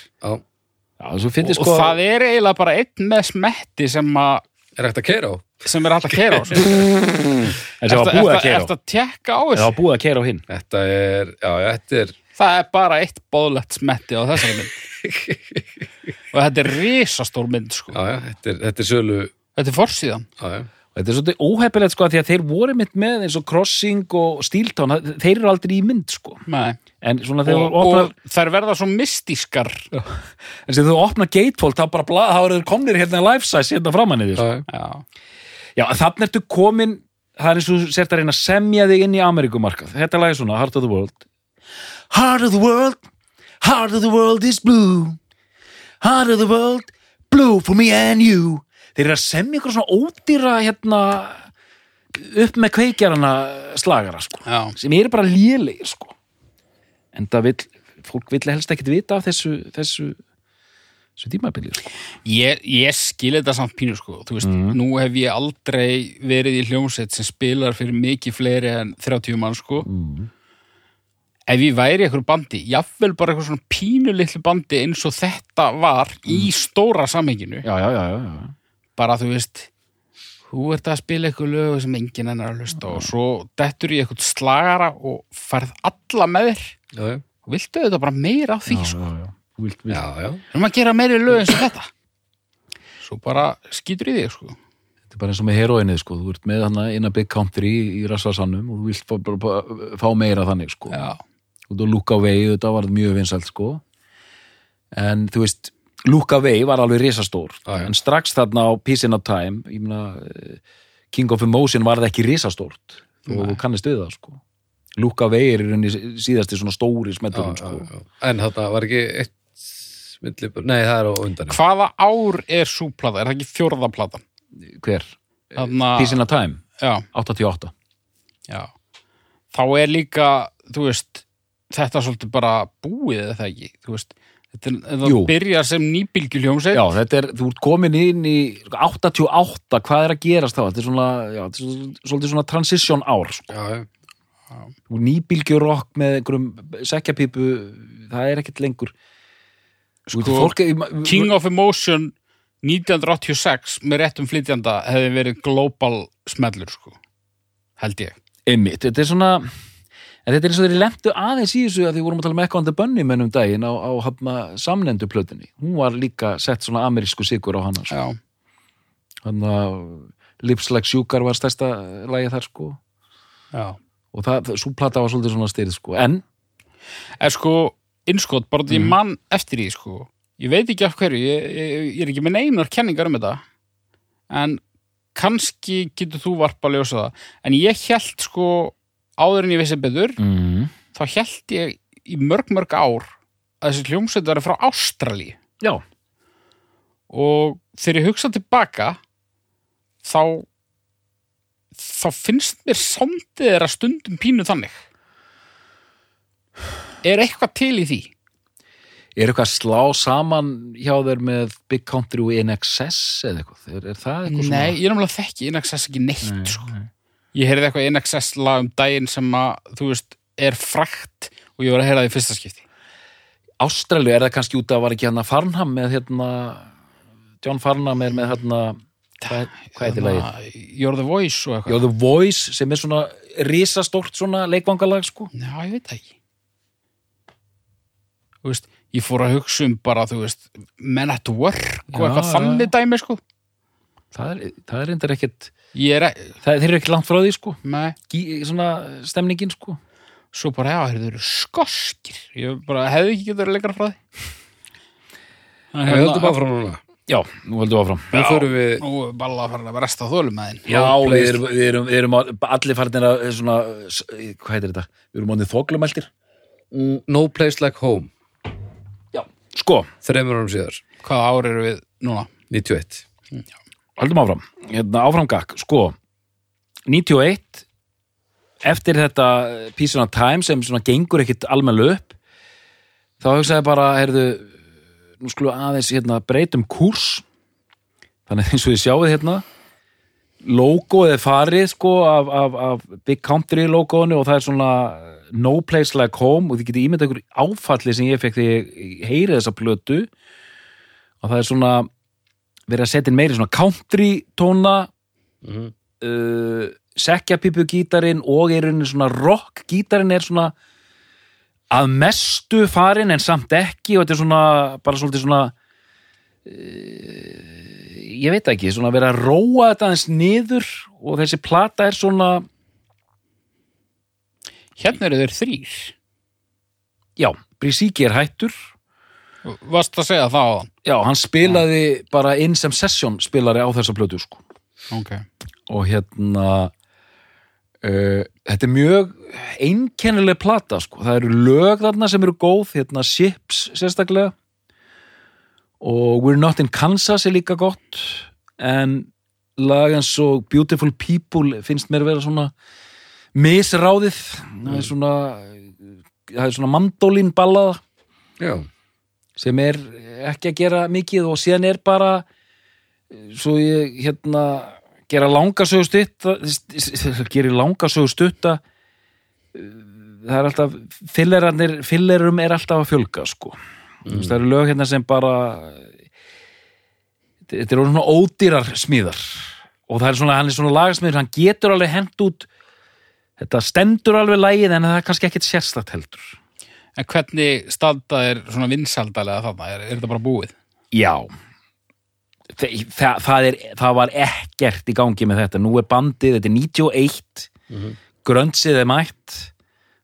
Speaker 3: Og
Speaker 2: sko...
Speaker 3: það er eiginlega bara einn með smetti sem, a,
Speaker 1: Er hægt að keira á?
Speaker 3: Sem er að keira á.
Speaker 2: En sem var búið að keira á.
Speaker 3: Þessu
Speaker 2: var búið að keira á hinn.
Speaker 1: Þetta er, já, já, þetta er
Speaker 3: það er bara eitt bóðlegt smetti á þessari mynd og þetta er risastór mynd sko.
Speaker 1: Já, já, þetta er, þetta er sölu
Speaker 3: þetta er forsíðan
Speaker 1: Já, já,
Speaker 2: Og Þetta er svolítið óheppilegt sko því að þeir voru mitt með eins og Crossing og það- þeir eru aldrei í mynd sko. Svona
Speaker 3: Og,
Speaker 2: þú opnar,
Speaker 3: og þær verða svo mystískar
Speaker 2: en sem þú opnar gatefold, þá bara blað, þá eru þeir komnir hérna life size hérna framan í því. Sko.
Speaker 1: Já,
Speaker 3: Já,
Speaker 2: þannig ertu komin, það er eins og sért að reyna að semja þig inn í Ameríkumarkað. Þetta lag er svona, Heart of the World. Heart of the World, Heart of the World is blue. Heart of the World, blue for me and you. Þeir eru að semja ykkur svona ódýra hérna upp með kveikjarana slagara, sko.
Speaker 3: já,
Speaker 2: Sem eru bara lélegir, sko. En það vill, fólk vill helst ekkit vita af þessu, þessu, þessu tímabili, sko.
Speaker 3: Ég, ég skil þetta samt pínu sko. Veist, nú hef ég aldrei verið í hljómsveit sem spilar fyrir mikið fleiri en 30 mann sko. Ef ég væri einhverju bandi jafnvel bara eitthvað svona pínu litlu bandi eins og þetta var í stóra samhenginu.
Speaker 2: Já, já, já, já, já.
Speaker 3: bara þú veist þú ert að spila eitthvað lög sem enginn enn er að hlusta og svo dettur í eitthvað slagara og færð alla með þér.
Speaker 1: Já, já,
Speaker 3: og viltu þetta bara meira af því sko?
Speaker 2: já, já. Þú Vilt, vilt.
Speaker 1: já, já.
Speaker 3: Við erum að gera meiri lög eins og þetta Svo bara skýtur í þig sko
Speaker 2: Þetta er bara eins og með heroinnið sko, þú ert með hana in a big country í rassasannum og þú vilt fá, bara, bara, fá meira þannig sko.
Speaker 3: Já,
Speaker 2: Þú ert að Look Away, þetta var mjög vinsælt sko. En þú veist, Look Away var alveg risastór.
Speaker 1: Já, já.
Speaker 2: En strax þarna á Peace in a Time, ég meina, eh, King of Emotion var það ekki risastórt. Þú þú kannist við það sko. Look Away er í rauninni síðasti svona stóri
Speaker 1: já,
Speaker 2: sko.
Speaker 1: já. En þetta var ekki eitt millibur, nei það er á undan
Speaker 3: hvaða ár er sú plata? Er það ekki fjórða platan?
Speaker 2: Hver?
Speaker 3: Þarna,
Speaker 2: Peace in a Time,
Speaker 3: já,
Speaker 2: 88.
Speaker 3: já Þá er líka, þú veist þetta er svolítið bara búið eða það ekki, þú veist þetta, er- það byrjar sem nýbylgjuljómsveit
Speaker 2: Já, þetta er, þú ert komin inn í 88, hvað er að gerast þá? Þetta er svona, já, þetta er svolítið svona transition ár, sko.
Speaker 1: Já, já,
Speaker 2: Nýbylgjurokk með einhverjum sekjapípu, það er ekkert lengur. Sko,
Speaker 3: King of Emotion 1986 með réttum flytjanda hefði verið global smellur sko, held ég
Speaker 2: Einmitt, þetta er svona, þetta er eins og þeir lemtu aðeins í þessu að því vorum að tala með Echo and the Bunny mennum daginn á, á hafna samnendu plötunni. Hún var líka sett svona amerísku sigur á sko.
Speaker 3: Já,
Speaker 2: Þannig að Lips Like Sugar var stærsta lagið þar, sko.
Speaker 3: já
Speaker 2: Og það, svo plata var svolítið svona styrð, sko. En,
Speaker 3: En sko, innskot, bara því mm. mann eftir því, sko. Ég veit ekki af hverju, ég, ég, ég er ekki með neinar kenningar um þetta. En kannski getur þú varpa að ljósa það. En ég held, sko, áður en ég vissi betur,
Speaker 2: mm,
Speaker 3: þá held ég í mörg, mörg ár að þessi hljómsveit var frá Ástralíu.
Speaker 2: já,
Speaker 3: Og þegar ég hugsa tilbaka, þá þá finnst mér sondið þeirra stundum pínu þannig. Er eitthvað til í því?
Speaker 2: er eitthvað að slá saman hjá þeir með Big Country og INXS eða eitthvað, er, er það eitthvað svona?
Speaker 3: Nei, ég er náttúrulega þekki INXS ekki neitt
Speaker 2: Nei,
Speaker 3: sko.
Speaker 2: nei.
Speaker 3: Ég heyrði eitthvað INXS lag um daginn sem að, þú veist, er frækt og ég var að heyra það í fyrsta skipti
Speaker 2: Ástralju er það kannski út að var ekki hérna Farnham með hérna John Farnham er með hérna hvað, hvað heitir lagið?
Speaker 3: Hérna, You're the Voice og eitthvað
Speaker 2: The Voice sem er svona risastórt svona leikvangalag sko
Speaker 3: Já, ég veit það ekki veist, ég fór að hugsa um bara, þú veist, Men at Work og
Speaker 2: Já,
Speaker 3: eitthvað
Speaker 2: já.
Speaker 3: þannig dæmi, sko.
Speaker 2: Það er, það er reyndar ekkert
Speaker 3: Ég er, e-
Speaker 2: það, þeir eru ekki langt frá því sko.
Speaker 3: Með,
Speaker 2: Gí, svona stemningin sko.
Speaker 3: Svo bara, já, þeir eru skoskir. Ég bara hefði ekki getur lengra frá því.
Speaker 1: Við höldum áfram núna.
Speaker 2: Já, nú höldum við áfram.
Speaker 1: Nú förum við
Speaker 3: Nú er bara að fara að resta þólum með þinn
Speaker 2: Já, við erum, við erum, við erum allir farinir að svona, hvað heitir þetta? Við erum ánið þoklumæltir.
Speaker 1: Mm, No Place Like Home.
Speaker 2: Já, sko,
Speaker 1: þreymur árum síðar,
Speaker 3: Hvaða ár eru við núna?
Speaker 1: 91
Speaker 2: höldum áfram. Hérna áfram gakk, sko 91 eftir þetta Peace on a Time sem svona gengur ekkit almenn upp þá hugsaði bara, heyrðu nú skulum aðeins hérna breytum kúrs. Þannig eins og þið sjáið hérna logoið er farið sko af, af, af Big Country logoinu og það er svona No Place Like Home og þið getið ímyndað ykkur áfalli sem ég fekk þegar ég heyri þessa plötu og það er svona verið að setja inn meiri svona country tóna
Speaker 1: Mhm.
Speaker 2: uh, sekjapípu gítarinn og er rauninni svona rock gítarinn er svona að mestu farin en samt ekki og þetta er svona bara svolítið svona uh, ég veit ekki, svona vera að róa þetta aðeins niður og þessi plata er svona
Speaker 3: Hérna eru þeir þrýr.
Speaker 2: já, Brísíki er hættur
Speaker 3: Varst að segja það á þann?
Speaker 2: já, hann spilaði bara inn sem session spilari á þessa plötu sko
Speaker 3: Ok.
Speaker 2: og hérna uh, þetta er mjög einkennileg plata sko, það eru lög þarna sem eru góð, hérna Ships sérstaklega og We're Not in Kansas er líka gott en lag eins og Beautiful People finnst mér vera svona misráðið. Það er svona það er svona mandólín ballaða
Speaker 1: Já,
Speaker 2: sem er ekki að gera mikið og síðan er bara svo ég hérna gera langasögu stutt gerir langasögu stutta það er alltaf fillerarnir, fillerum er alltaf að fjölga sko. Mm. það eru lög hérna sem bara þetta eru svona ódýrar smíðar. Og það er svona, hann er svona lagasmíður hann getur alveg hent út þetta stendur alveg lægið en það er kannski ekkit sérstakt heldur
Speaker 3: En hvernig standa er svona vinsaldalega þarna? Er, er þetta bara búið?
Speaker 2: Já Þa, það, það, er, það var ekkert í gangi með þetta, nú er bandið þetta er 91 mm gröntsið er mætt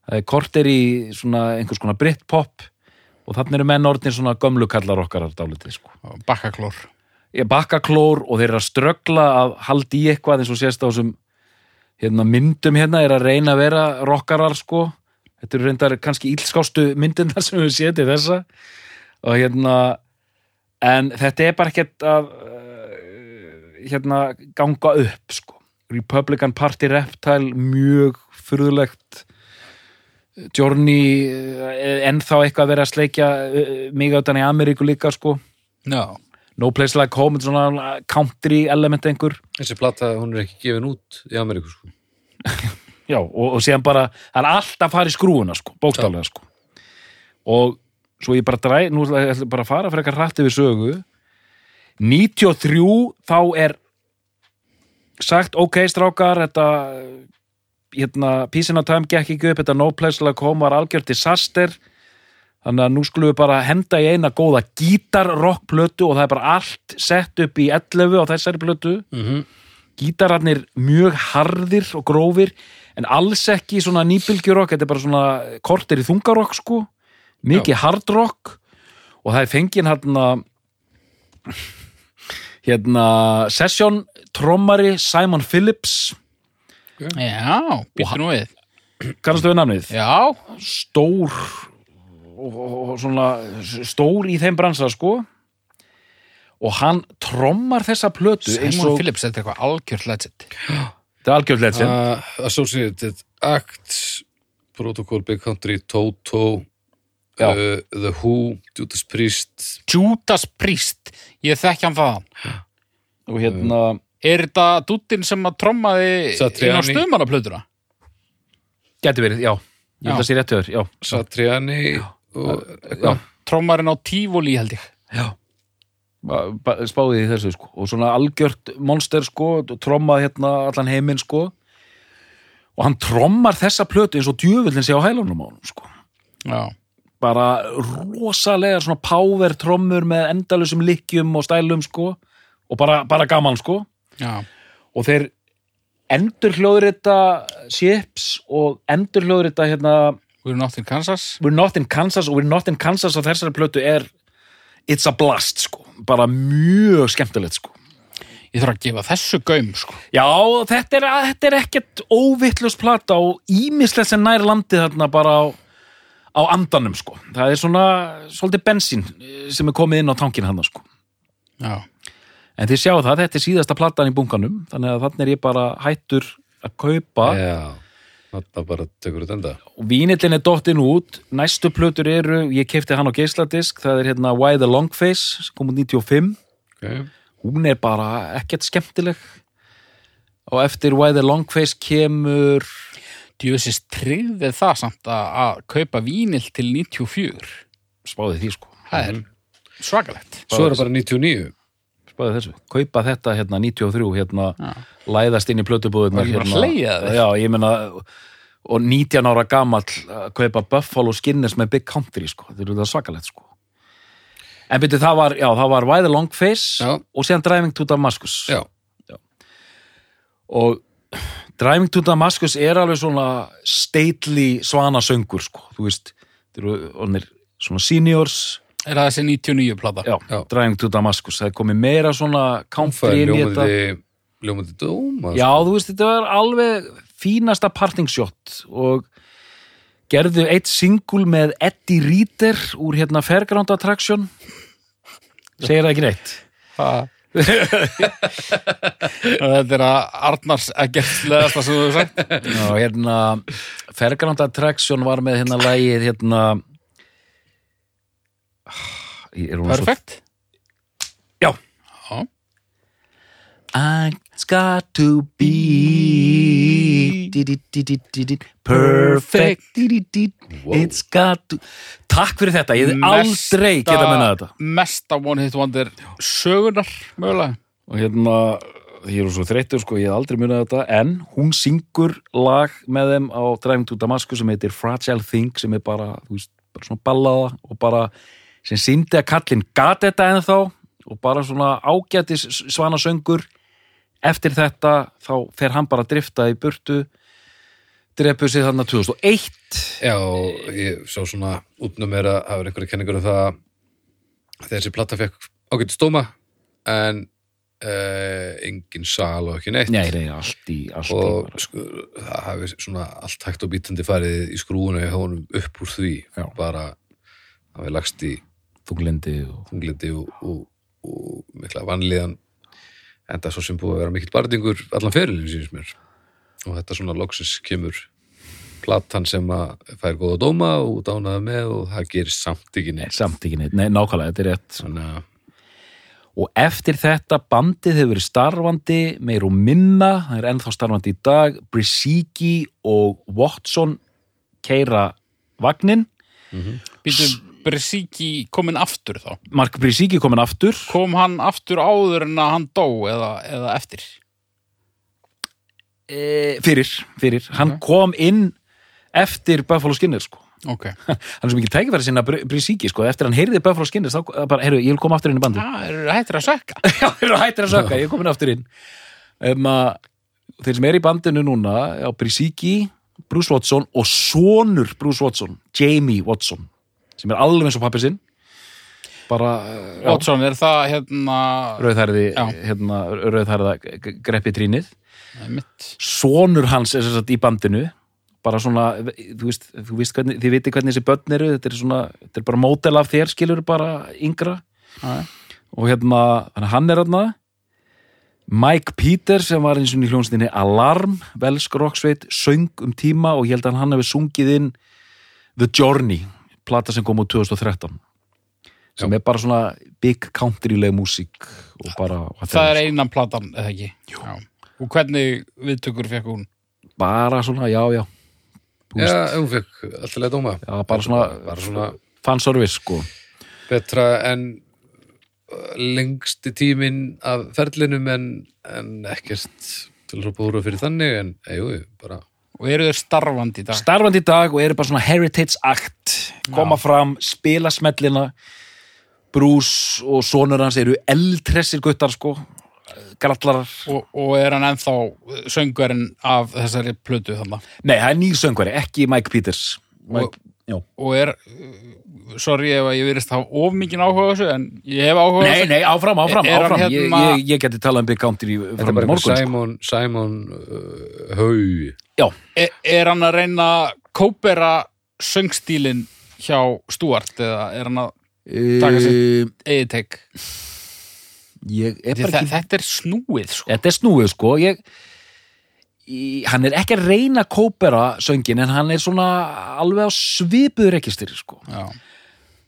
Speaker 2: það er korter í svona einhvers konar Britpop og þannig eru menn orðnir svona gömlukallar okkar sko.
Speaker 3: Bakkaklór.
Speaker 2: Ég bakka klór og þeir eru að ströggla að haldi í eitthvað eins og sést á þessum hérna, myndum hérna er að reyna að vera rockarar sko. Þetta eru reyndar kannski ílskástu myndina sem við til þessa. Og hérna en þetta er bara ekkert að uh, hérna ganga upp sko. Republican Party Reptile mjög furðulegt Journey eh, ennþá eitthvað að vera að sleikja eh, mig átan í Ameríku líka sko.
Speaker 3: Já.
Speaker 2: No Place Like Home, svona country element einhver.
Speaker 1: Þessi plata, hún er ekki gefin út í Ameríku, sko.
Speaker 2: Já, og, og síðan bara, það er alltaf að fara í skrúuna sko, bókstaflega sko. Og svo ég bara dræ, nú ætla ég bara að fara fyrir eitthvað rætt yfir sögu. 93 þá er sagt, ok strákar þetta hérna, Peace in a Time gekk ekki upp, þetta No Place Like Home var algjört disaster þannig að nú skulum við bara henda í eina góða gítarrockplötu og það er bara allt sett upp í 11 á þessari plötu.
Speaker 1: Mm
Speaker 2: gítararnir mjög harðir og grófir en alls ekki svona nýbylgjurokk þetta er bara svona kortir í þungarokk sko. Mikið hardrock og það er fengið hérna hérna session trommari Simon Phillips.
Speaker 3: Já, býttu nú við.
Speaker 2: kannastu við namnið?
Speaker 3: Já,
Speaker 2: stór og, og, svona stór í þeim bransa sko og hann trommar þessa plötu
Speaker 3: Simon Phillips, þetta er eitthvað algjört legend.
Speaker 2: þetta er algjörð legend
Speaker 1: uh, Associated Acts Protocol Big Country Toto uh, The Who Judas Priest
Speaker 3: Judas Priest, ég þekki hann þaðan.
Speaker 2: og hérna
Speaker 3: Er þetta dúttinn sem að trommaði inn á stöðmannaplötuna?
Speaker 2: Gæti verið, já. Ég held
Speaker 3: Já.
Speaker 2: að sé rétt höfður, já.
Speaker 1: Satriani
Speaker 3: Trommarinn á Tífóli held ég.
Speaker 2: já. Spáði í þessu, sko. Og svona algjört monster, sko, trommað hérna allan heiminn, sko. Og hann trommar þessa plötu eins og djöfullin sé á hælunum á hann, sko.
Speaker 3: Já.
Speaker 2: Bara rosalega svona power trommur með endalusum lykkjum og stælum, sko. Og bara, bara gaman, sko.
Speaker 3: Já.
Speaker 2: Og þeir endur hljóður þetta Ships og endur hljóður þetta hérna
Speaker 3: We're not in Kansas.
Speaker 2: We're Not in Kansas og We're Not in Kansas á þessari plötu er It's a Blast sko, bara mjög skemmtilegt sko.
Speaker 3: Ég þarf að gefa þessu gaum, sko.
Speaker 2: Já, þetta er, þetta er ekkert óvittlust plata og ímislegt sem nær landið þarna bara á, á andanum sko. Það er svona svolítið bensín eh, sem er komið inn á tankin hann sko.
Speaker 3: Já.
Speaker 2: En þið sjáu það, þetta er síðasta platan í bunkanum þannig að þannig er ég bara hættur að kaupa
Speaker 1: Já, þetta bara tekur þetta enda.
Speaker 2: Vínillin er dottin út. Næstu plötur eru, ég kefti hann á geisladisk það er hérna Why the Long Face kom út 95
Speaker 1: okay.
Speaker 2: hún er bara ekkert skemmtileg. Og eftir Why the Long Face kemur
Speaker 3: Djöfisist tryggðið það samt að, að kaupa vínil til 94.
Speaker 2: spáði því sko.
Speaker 3: Það er svakalegt.
Speaker 1: Svo er það bara 99
Speaker 2: spáði þessu, kaupa þetta hérna 93 hérna,
Speaker 3: Já.
Speaker 2: læðast inn í plötubúðunar hérna, já, ég meina og 19 ára gamall að kaupa Buffalo Skinners með Big Country sko, þetta er svakalegt sko En byrju, það var, já, það var Why the Long Face
Speaker 1: Já.
Speaker 2: og síðan Driving to Damascus.
Speaker 1: Já,
Speaker 2: Og Driving to Damascus er alveg svona stately svanasöngur, sko. Þú veist, þeir eru svona seniors,
Speaker 3: Er það þessi 99 plata?
Speaker 2: já,
Speaker 1: Já.
Speaker 2: Driving to Damascus. Það er komið meira svona country inn í þetta.
Speaker 1: ljómandi dóma.
Speaker 2: Já, þú veist, þetta var alveg fínasta parting shot og gerðu eitt singul með Eddie Reader úr hérna Fairground Attraction segir það ekki neitt
Speaker 3: Ha. þetta er að Arnars ekkert.
Speaker 2: Já, hérna Fairground Attraction var með hérna lægið hérna Er hún svo-. Já.
Speaker 3: Já.
Speaker 2: It's got to be perfect. Di-di-di, It's got to Takk fyrir þetta, ég hefði aldrei geta mennað þetta.
Speaker 3: Mesta One Hit Wonder sögunar, mögulega.
Speaker 2: og hérna, ég er svo þreyttur sko, ég hef aldrei munið þetta, en hún syngur lag með þeim á Driving to Damascus sem heitir Fragile Thing sem er bara, þú veist, bara svona ballaða og bara, sem síndi að kallinn gat þetta ennþá og bara svona ágætis svana söngur eftir þetta þá fer hann bara að drifta í burtu drepu sig þarna 2001
Speaker 1: Já, ég sá svona útnum mér að hafa einhverja kenningur um það að þessi platta fekk ágætt stóma en uh, engin sal og ekki neitt.
Speaker 2: Nei, nei, allt í, allt í
Speaker 1: og sko, það hafi svona allt hægt og bítandi farið í skrúuna hjá honum upp úr því.
Speaker 2: Já.
Speaker 1: bara hafi lagst í
Speaker 2: þunglindi og
Speaker 1: þunglindi og, og, og mikla vanlíðan enda svo sem búið að vera mikill barðingur allan ferilin sínst mér. Og þetta svona loksins kemur platan sem að fær góða dóma og dánaði með og það gerist samt ekki
Speaker 2: Nei,
Speaker 1: neitt.
Speaker 2: Samt ekki neitt, nei, nákvæmlega, þetta er rétt.
Speaker 1: Að
Speaker 2: og eftir þetta bandið hefur verið starfandi meir og minna, það er ennþá starfandi í dag Brisiki og Watson keira vagnin
Speaker 3: Býtu Bresiki kominn aftur þá.
Speaker 2: Mark Brisiki komin aftur
Speaker 3: Kom hann aftur áður en að hann dó eða, eða eftir?
Speaker 2: e, fyrir, fyrir, hann kom inn eftir Buffalo Skinner sko
Speaker 3: Ok.
Speaker 2: hann er svo mikið tækifæri sinna Brisiki sko, eftir hann heyrði Buffalo Skinner þá bara, heyrðu, ég vil koma aftur inn í bandið
Speaker 3: Það er hættir að sökka.
Speaker 2: Já, þeir eru hættir að sökka, ég er komin aftur inn um, að, Þeir sem er í bandinu núna á Brisiki, Bruce Watson og sonur Bruce Watson Jamie Watson sem er alveg eins og pappi sinn. Bara
Speaker 3: Watson, er það hérna...
Speaker 2: rauðhærði hérna, rauðhærða greppi trínið sonur hans er sagt í bandinu. Bara svona, þú veist, þú veist hvernig, þið viti hvernig þessi börn eru, þetta er svona þetta er bara mótel af þér, skilur bara yngra.
Speaker 3: Já.
Speaker 2: og hérna, hann er hérna Mike Peters sem var eins og í hljónstinni Alarm, velsk rocksveit söng um tíma og ég held að hann hefði sungið inn The Journey plata sem kom úr 2013 sem er bara svona big countryleg músík bara
Speaker 3: Það er einan platan, eða ekki? Já. Og hvernig viðtökur fekk hún?
Speaker 2: bara svona, já, já Þú
Speaker 1: Já, hún fekk alltaf leið dóma
Speaker 2: Já, bara svona-
Speaker 1: bara svona
Speaker 2: fanservice sko
Speaker 1: betra en uh, lengsti tíminn af ferlinum en, en ekkert til að úr fyrir þannig en jú, jú, bara
Speaker 3: Og eru þeir starfandi í dag?
Speaker 2: starfandi í dag og eru bara svona heritage act koma fram, spila smellina Bruce og sonur hans eru eldhressir guttar sko grallarar,
Speaker 3: Og, og er hann ennþá söngverinn af þessari plötu þannig?
Speaker 2: nei það er nýr söngvari ekki Mike Peters Mike, já.
Speaker 3: Og er, sorry ef að ég virðist hafa of mikið áhuga á þessu, en ég hef áhuga á
Speaker 2: nei,
Speaker 3: þessu.
Speaker 2: nei, áfram, áfram,
Speaker 3: Er
Speaker 2: áfram.
Speaker 3: hérna-
Speaker 2: Ég, ég, ég geti talað um Big Country í morgun sko.
Speaker 1: Simon, Simon uh, Hau
Speaker 2: já,
Speaker 3: Er, er hann að reyna að kópera söngstílin hjá Stuart eða er hann að Taka eigi tek?
Speaker 2: ég er
Speaker 3: Þetta, er snúið, sko.
Speaker 2: Þetta er snúið sko ég, í, Hann er ekki að reyna að kópera söngin en hann er svona alveg á svipuður ekki sko
Speaker 3: Já.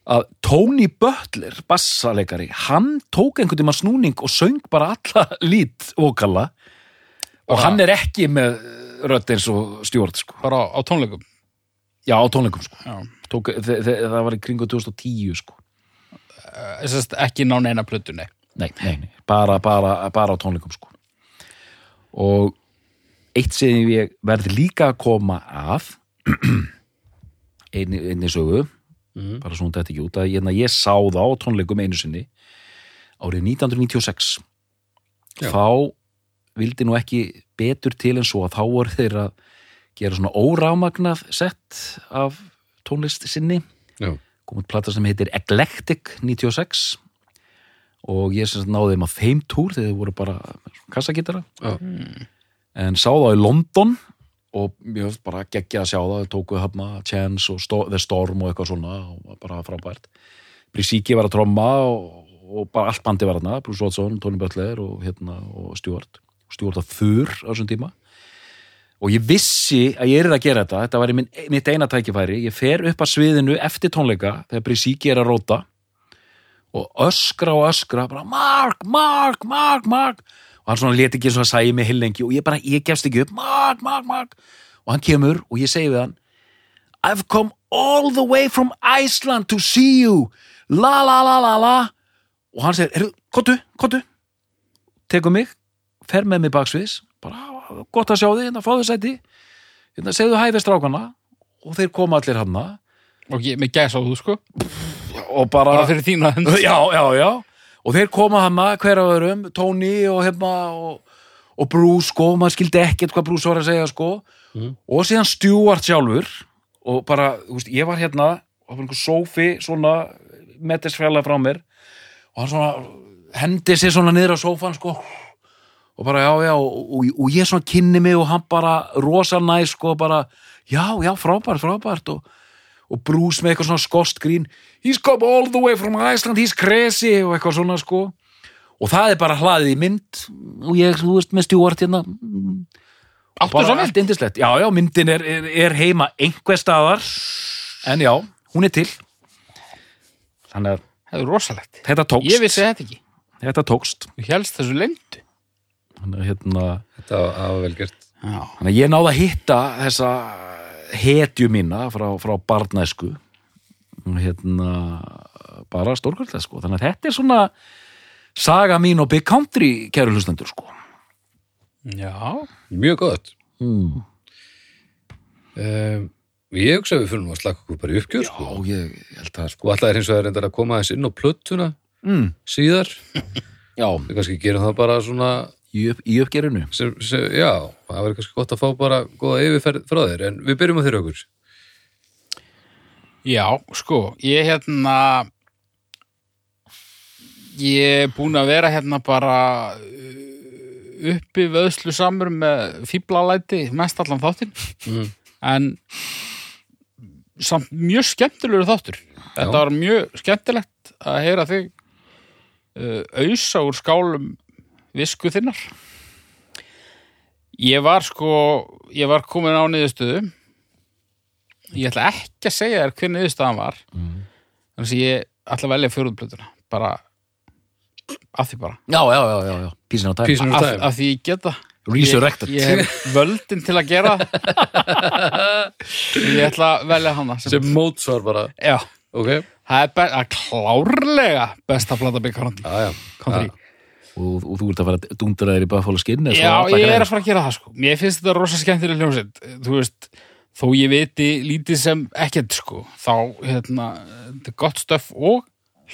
Speaker 2: Að Tony Butler, bassaleikari hann tók einhvern tímann snúning og söng bara alla lít vokala og hann er ekki með rödd eins og stjórn sko.
Speaker 3: Bara á, tónleikum.
Speaker 2: já, á tónleikum sko. Tók, það var í kringu 2010 sko.
Speaker 3: Að ekki ná neina plötu, nei.
Speaker 2: nei, nei, nei. Bara, bara, bara á tónleikum sko. og eitt sem ég verði líka að koma að einni, einni sögu
Speaker 1: Mhm.
Speaker 2: bara svona þetta ekki út að ég, ég sá þá tónleikum einu sinni árið 1996
Speaker 1: Já.
Speaker 2: þá vildi nú ekki betur til en svo að þá voru þeir að gera svona órámagnað sett af tónlist sinni
Speaker 1: Já.
Speaker 2: kom út plata sem heitir Eclectic 96 og ég sem sagt náði þeim á þeim túr þegar þeir voru bara kassagítara
Speaker 1: Já.
Speaker 2: en sá þá í London og mér finnst bara geggja að sjá það þau tóku hafna Chance og Sto The Storm og eitthvað svona og bara frábært. Brisiki var að tromma og, og bara allt bandi var þarna Bruce Watson, Tony Butler og, hérna, og Stuart Stuart að þurr á þessum tíma. Og ég vissi að ég er að gera þetta þetta var minn, mitt eina tækifæri. Ég fer upp að sviðinu eftir tónleika þegar Brisiki er að róta og öskra og öskra bara Mark, Mark, Mark, Mark og hann svona leti ekki eins og að sæði mig hillengi og ég bara, ég gefst ekki upp, Mark, Mark, Mark. Og hann kemur og ég segi við hann I've come all the way from Iceland to see you. La la la la la. Og hann segir, heyrðu, kottu, kottu tekur mig, fer með mig baksviðs. Bara, gott að sjá þig, hérna, fáðu sæti. Hérna, segðu hæfi strákana. Og þeir koma allir hann
Speaker 3: og ég, með gæsa á þú sko.
Speaker 2: Og bara,
Speaker 3: bara fyrir þína hönd.
Speaker 2: Já, já, já og þeir koma hann hver af öðrum Tony og hefna og, og Bruce sko, maður skildi ekkert hvað Bruce var að segja sko.
Speaker 1: Mhm.
Speaker 2: og síðan Stuart sjálfur og bara, þú veist, ég var hérna og það var einhver sófi svona metisfjalla frá mér. Og hann svona hendi sér svona niður á sófan sko. Og bara já, já, og, og, og ég svona kynni mig og hann bara rosa næs sko, bara, já, já, frábært, frábært. Og, og Bruce með eitthvað svona skost grín. He's come all the way from Iceland, he's crazy og eitthvað svona sko. Og það er bara hlaðið í mynd. Og ég, þú veist, með stjúart hérna.
Speaker 3: Áttu
Speaker 2: bara
Speaker 3: svo mynd?
Speaker 2: allt indislegt, já, já, myndin er, er, er heima einhver staðar. En já, hún er til. Þannig að
Speaker 3: það er rosalegt.
Speaker 2: Þetta tókst.
Speaker 3: Ég vissi þetta ekki,
Speaker 2: þetta tókst.
Speaker 3: Þú helst þessu lendu
Speaker 2: þannig að hérna
Speaker 1: Þetta var það var vel gert.
Speaker 3: já,
Speaker 2: Þannig að ég náði að hitta þessa hetju mína frá, frá barnæsku hérna bara stórkvöldlega sko þannig að þetta er svona saga mín og Big Country kæru hlustendur sko
Speaker 3: já.
Speaker 1: Mjög gott.
Speaker 2: mm.
Speaker 1: Um, ég hugsa að við fyrir að slaka okkur bara í uppgjör,
Speaker 2: Já,
Speaker 1: sko.
Speaker 2: ég held að sko
Speaker 1: Og alltaf er eins og það er reyndar að koma aðeins inn á plöttuna
Speaker 2: mm.
Speaker 1: síðar.
Speaker 2: Já,
Speaker 1: Við kannski gerum það bara svona,
Speaker 2: í, upp, í uppgerinu
Speaker 1: sem, sem, já, það verður kannski gott að fá bara góða yfirferð frá þér, en við byrjum á þér okkur.
Speaker 3: já, sko ég hérna ég er búin að vera hérna bara uh, uppi vöðslu samur með fíblalæti mest allan þáttinn
Speaker 1: Mm.
Speaker 3: en samt mjög skemmtilegur þáttur þetta
Speaker 1: Já.
Speaker 3: var mjög skemmtilegt að heyra þig uh, ausa úr skálum visku þinnar. Ég var sko ég var komin á niðurstöðu. Ég ætla ekki að segja þér hver niðurstaðan var.
Speaker 2: Mm.
Speaker 3: þannig að ég ætla að velja fjóruðblötuna bara af því bara.
Speaker 2: Já, já, já, já, já, písin á tæm
Speaker 1: Písin á
Speaker 3: af,
Speaker 1: tæm.
Speaker 3: af því ég geta
Speaker 2: Resurrected.
Speaker 3: Ég, ég hef völdin til að gera ég ætla að velja hana sem,
Speaker 1: Sem mótsvar bara,
Speaker 3: já,
Speaker 1: ok?
Speaker 3: það er klárlega besta Big Country,
Speaker 1: Já, já.
Speaker 3: country.
Speaker 2: Og, og þú ert að fara að dundra þér í Buffalo Skin
Speaker 3: Já, ég er að fara að gera það sko. Mér finnst þetta rosa skemmtileg hljómsveit. Þú veist, þó ég viti lítið sem ekkert sko þá, hérna, þetta er gott stöf og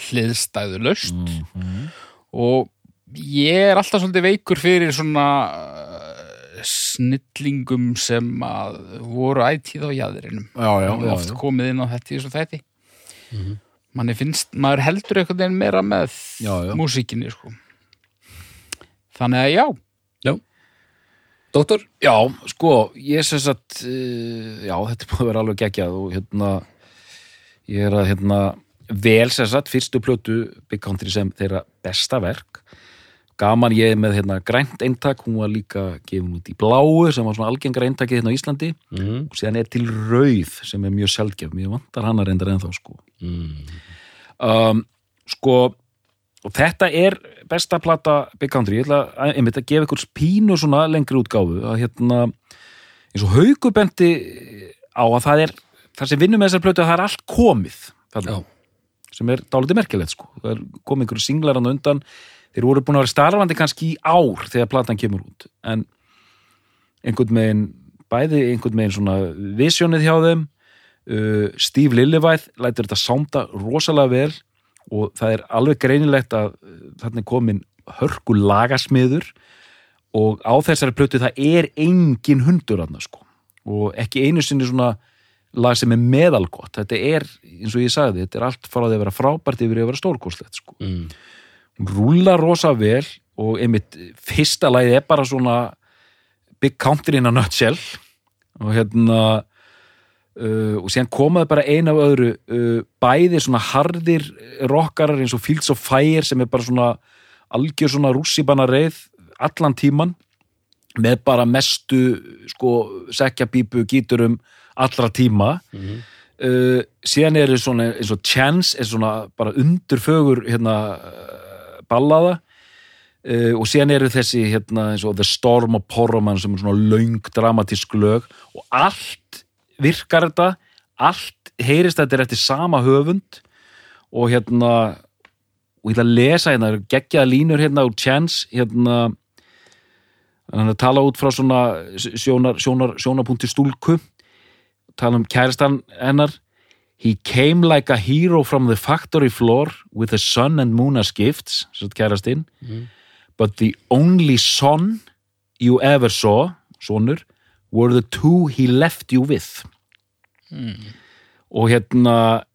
Speaker 3: hliðstæðu laust
Speaker 2: mm.
Speaker 3: og ég er alltaf svolítið veikur fyrir svona uh, snillingum sem að voru ætíð á
Speaker 2: já,
Speaker 3: og oft
Speaker 2: já.
Speaker 3: komið inn á þetta í þessu þætti.
Speaker 1: Mhm.
Speaker 3: manni finnst, maður heldur veginn meira með músíkinni sko þannig að já
Speaker 1: Doktor?
Speaker 2: Já, sko, ég sem sagt uh, já, þetta búið að vera alveg geggjað og hérna ég er að hérna vel sem sagt fyrstu plötu Big Country sem þeirra besta verk gaman ég með hérna grænt eintak, hún var líka gefin út í bláu sem var svona algengra eintakið hérna á Íslandi
Speaker 1: Mm.
Speaker 2: og síðan er til rauð sem er mjög sjálfgef, mér vantar hann að reyndar ennþá sko
Speaker 1: Mm.
Speaker 2: um, sko og þetta er besta plata Big Country, ég ætla að, einmitt að gefa ykkur pínu svona lengri útgáfu að hérna, eins og haugubendi á að það er það sem vinnum með þessar plötu að það er allt komið þarna, sem er dálítið merkilegt sko, það er komið einhverju singlar hann undan, þeir voru búin að vera starfandi kannski í ár þegar platan kemur út. En einhvern megin bæði einhvern megin svona visjónið hjá þeim uh, Steve Lillivæð lætur þetta sánda rosalega vel og það er alveg greinilegt að uh, þarna er komin hörku lagasmiður og á þessari plötu það er engin hundur þarna sko. Og ekki einu sinni svona lag sem er meðalgott, þetta er eins og ég sagði, þetta er allt frá að vera frábært yfir að vera stórkostlegt sko.
Speaker 1: Mm.
Speaker 2: hún rúlar rosa vel og einmitt fyrsta lagið er bara svona Big Country in a Nutshell. Og hérna uh, og síðan komaði bara eina af öðru uh, bæði svona harðir rockarar eins og Fields of Fire sem er bara svona algjör svona rússibanna reið allan tíman með bara mestu sko sekjabípu gíturum allra tíma
Speaker 1: Mhm.
Speaker 2: uh, síðan er svona eins og Chance er svona bara undurfögur hérna ballaða uh, og síðan eru þessi hérna og The Storm of Porroman sem er svona löng dramatísk lög og allt virkar þetta allt heyrist þetta er eftir sama höfund og hérna og ég ætla að lesa hérna geggjaða línur hérna úr Chance hérna hann tala út frá svona sjónar, sjónar, sjónarpunkti stúlku tala um kærastan hennar He came like a hero from the factory floor with the sun and moon as gifts, svo kærastinn
Speaker 1: Mhm.
Speaker 2: but the only son you ever saw, sonur, were the two he left you with. Og hérna,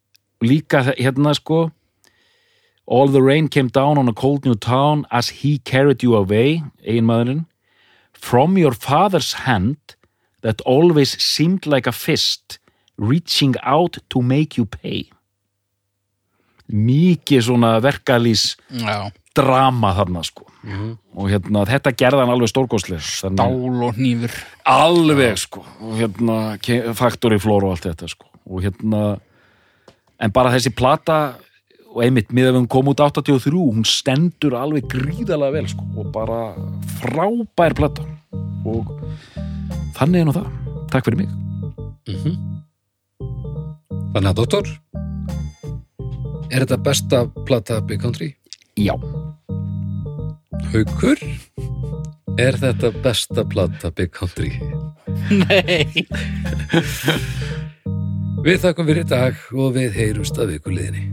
Speaker 2: líka hérna sko, all the rain came down on a cold new town as he carried you away, eiginmaðurinn, from your father's hand that always seemed like a fist reaching out to make you pay. Mikið svona verkalýs drama þarna sko
Speaker 1: Mhm.
Speaker 2: og hérna þetta gerði hann alveg Þannig-
Speaker 3: dál og nýfur
Speaker 2: alveg sko. Og hérna Factory Floor og allt þetta sko. Og hérna en bara þessi plata og einmitt miðað við hún kom út 83 hún stendur alveg gríðalega vel sko. Og bara frábær plata. Og þannig er nú það. Takk fyrir mig.
Speaker 1: Mhm. Þannig að doktor Er þetta besta plata Big Country?
Speaker 2: já,
Speaker 1: Haukur Er þetta besta plata Big Country?
Speaker 3: Nei
Speaker 1: Við þakkum fyrir dag og við heyrumst að viku liðinni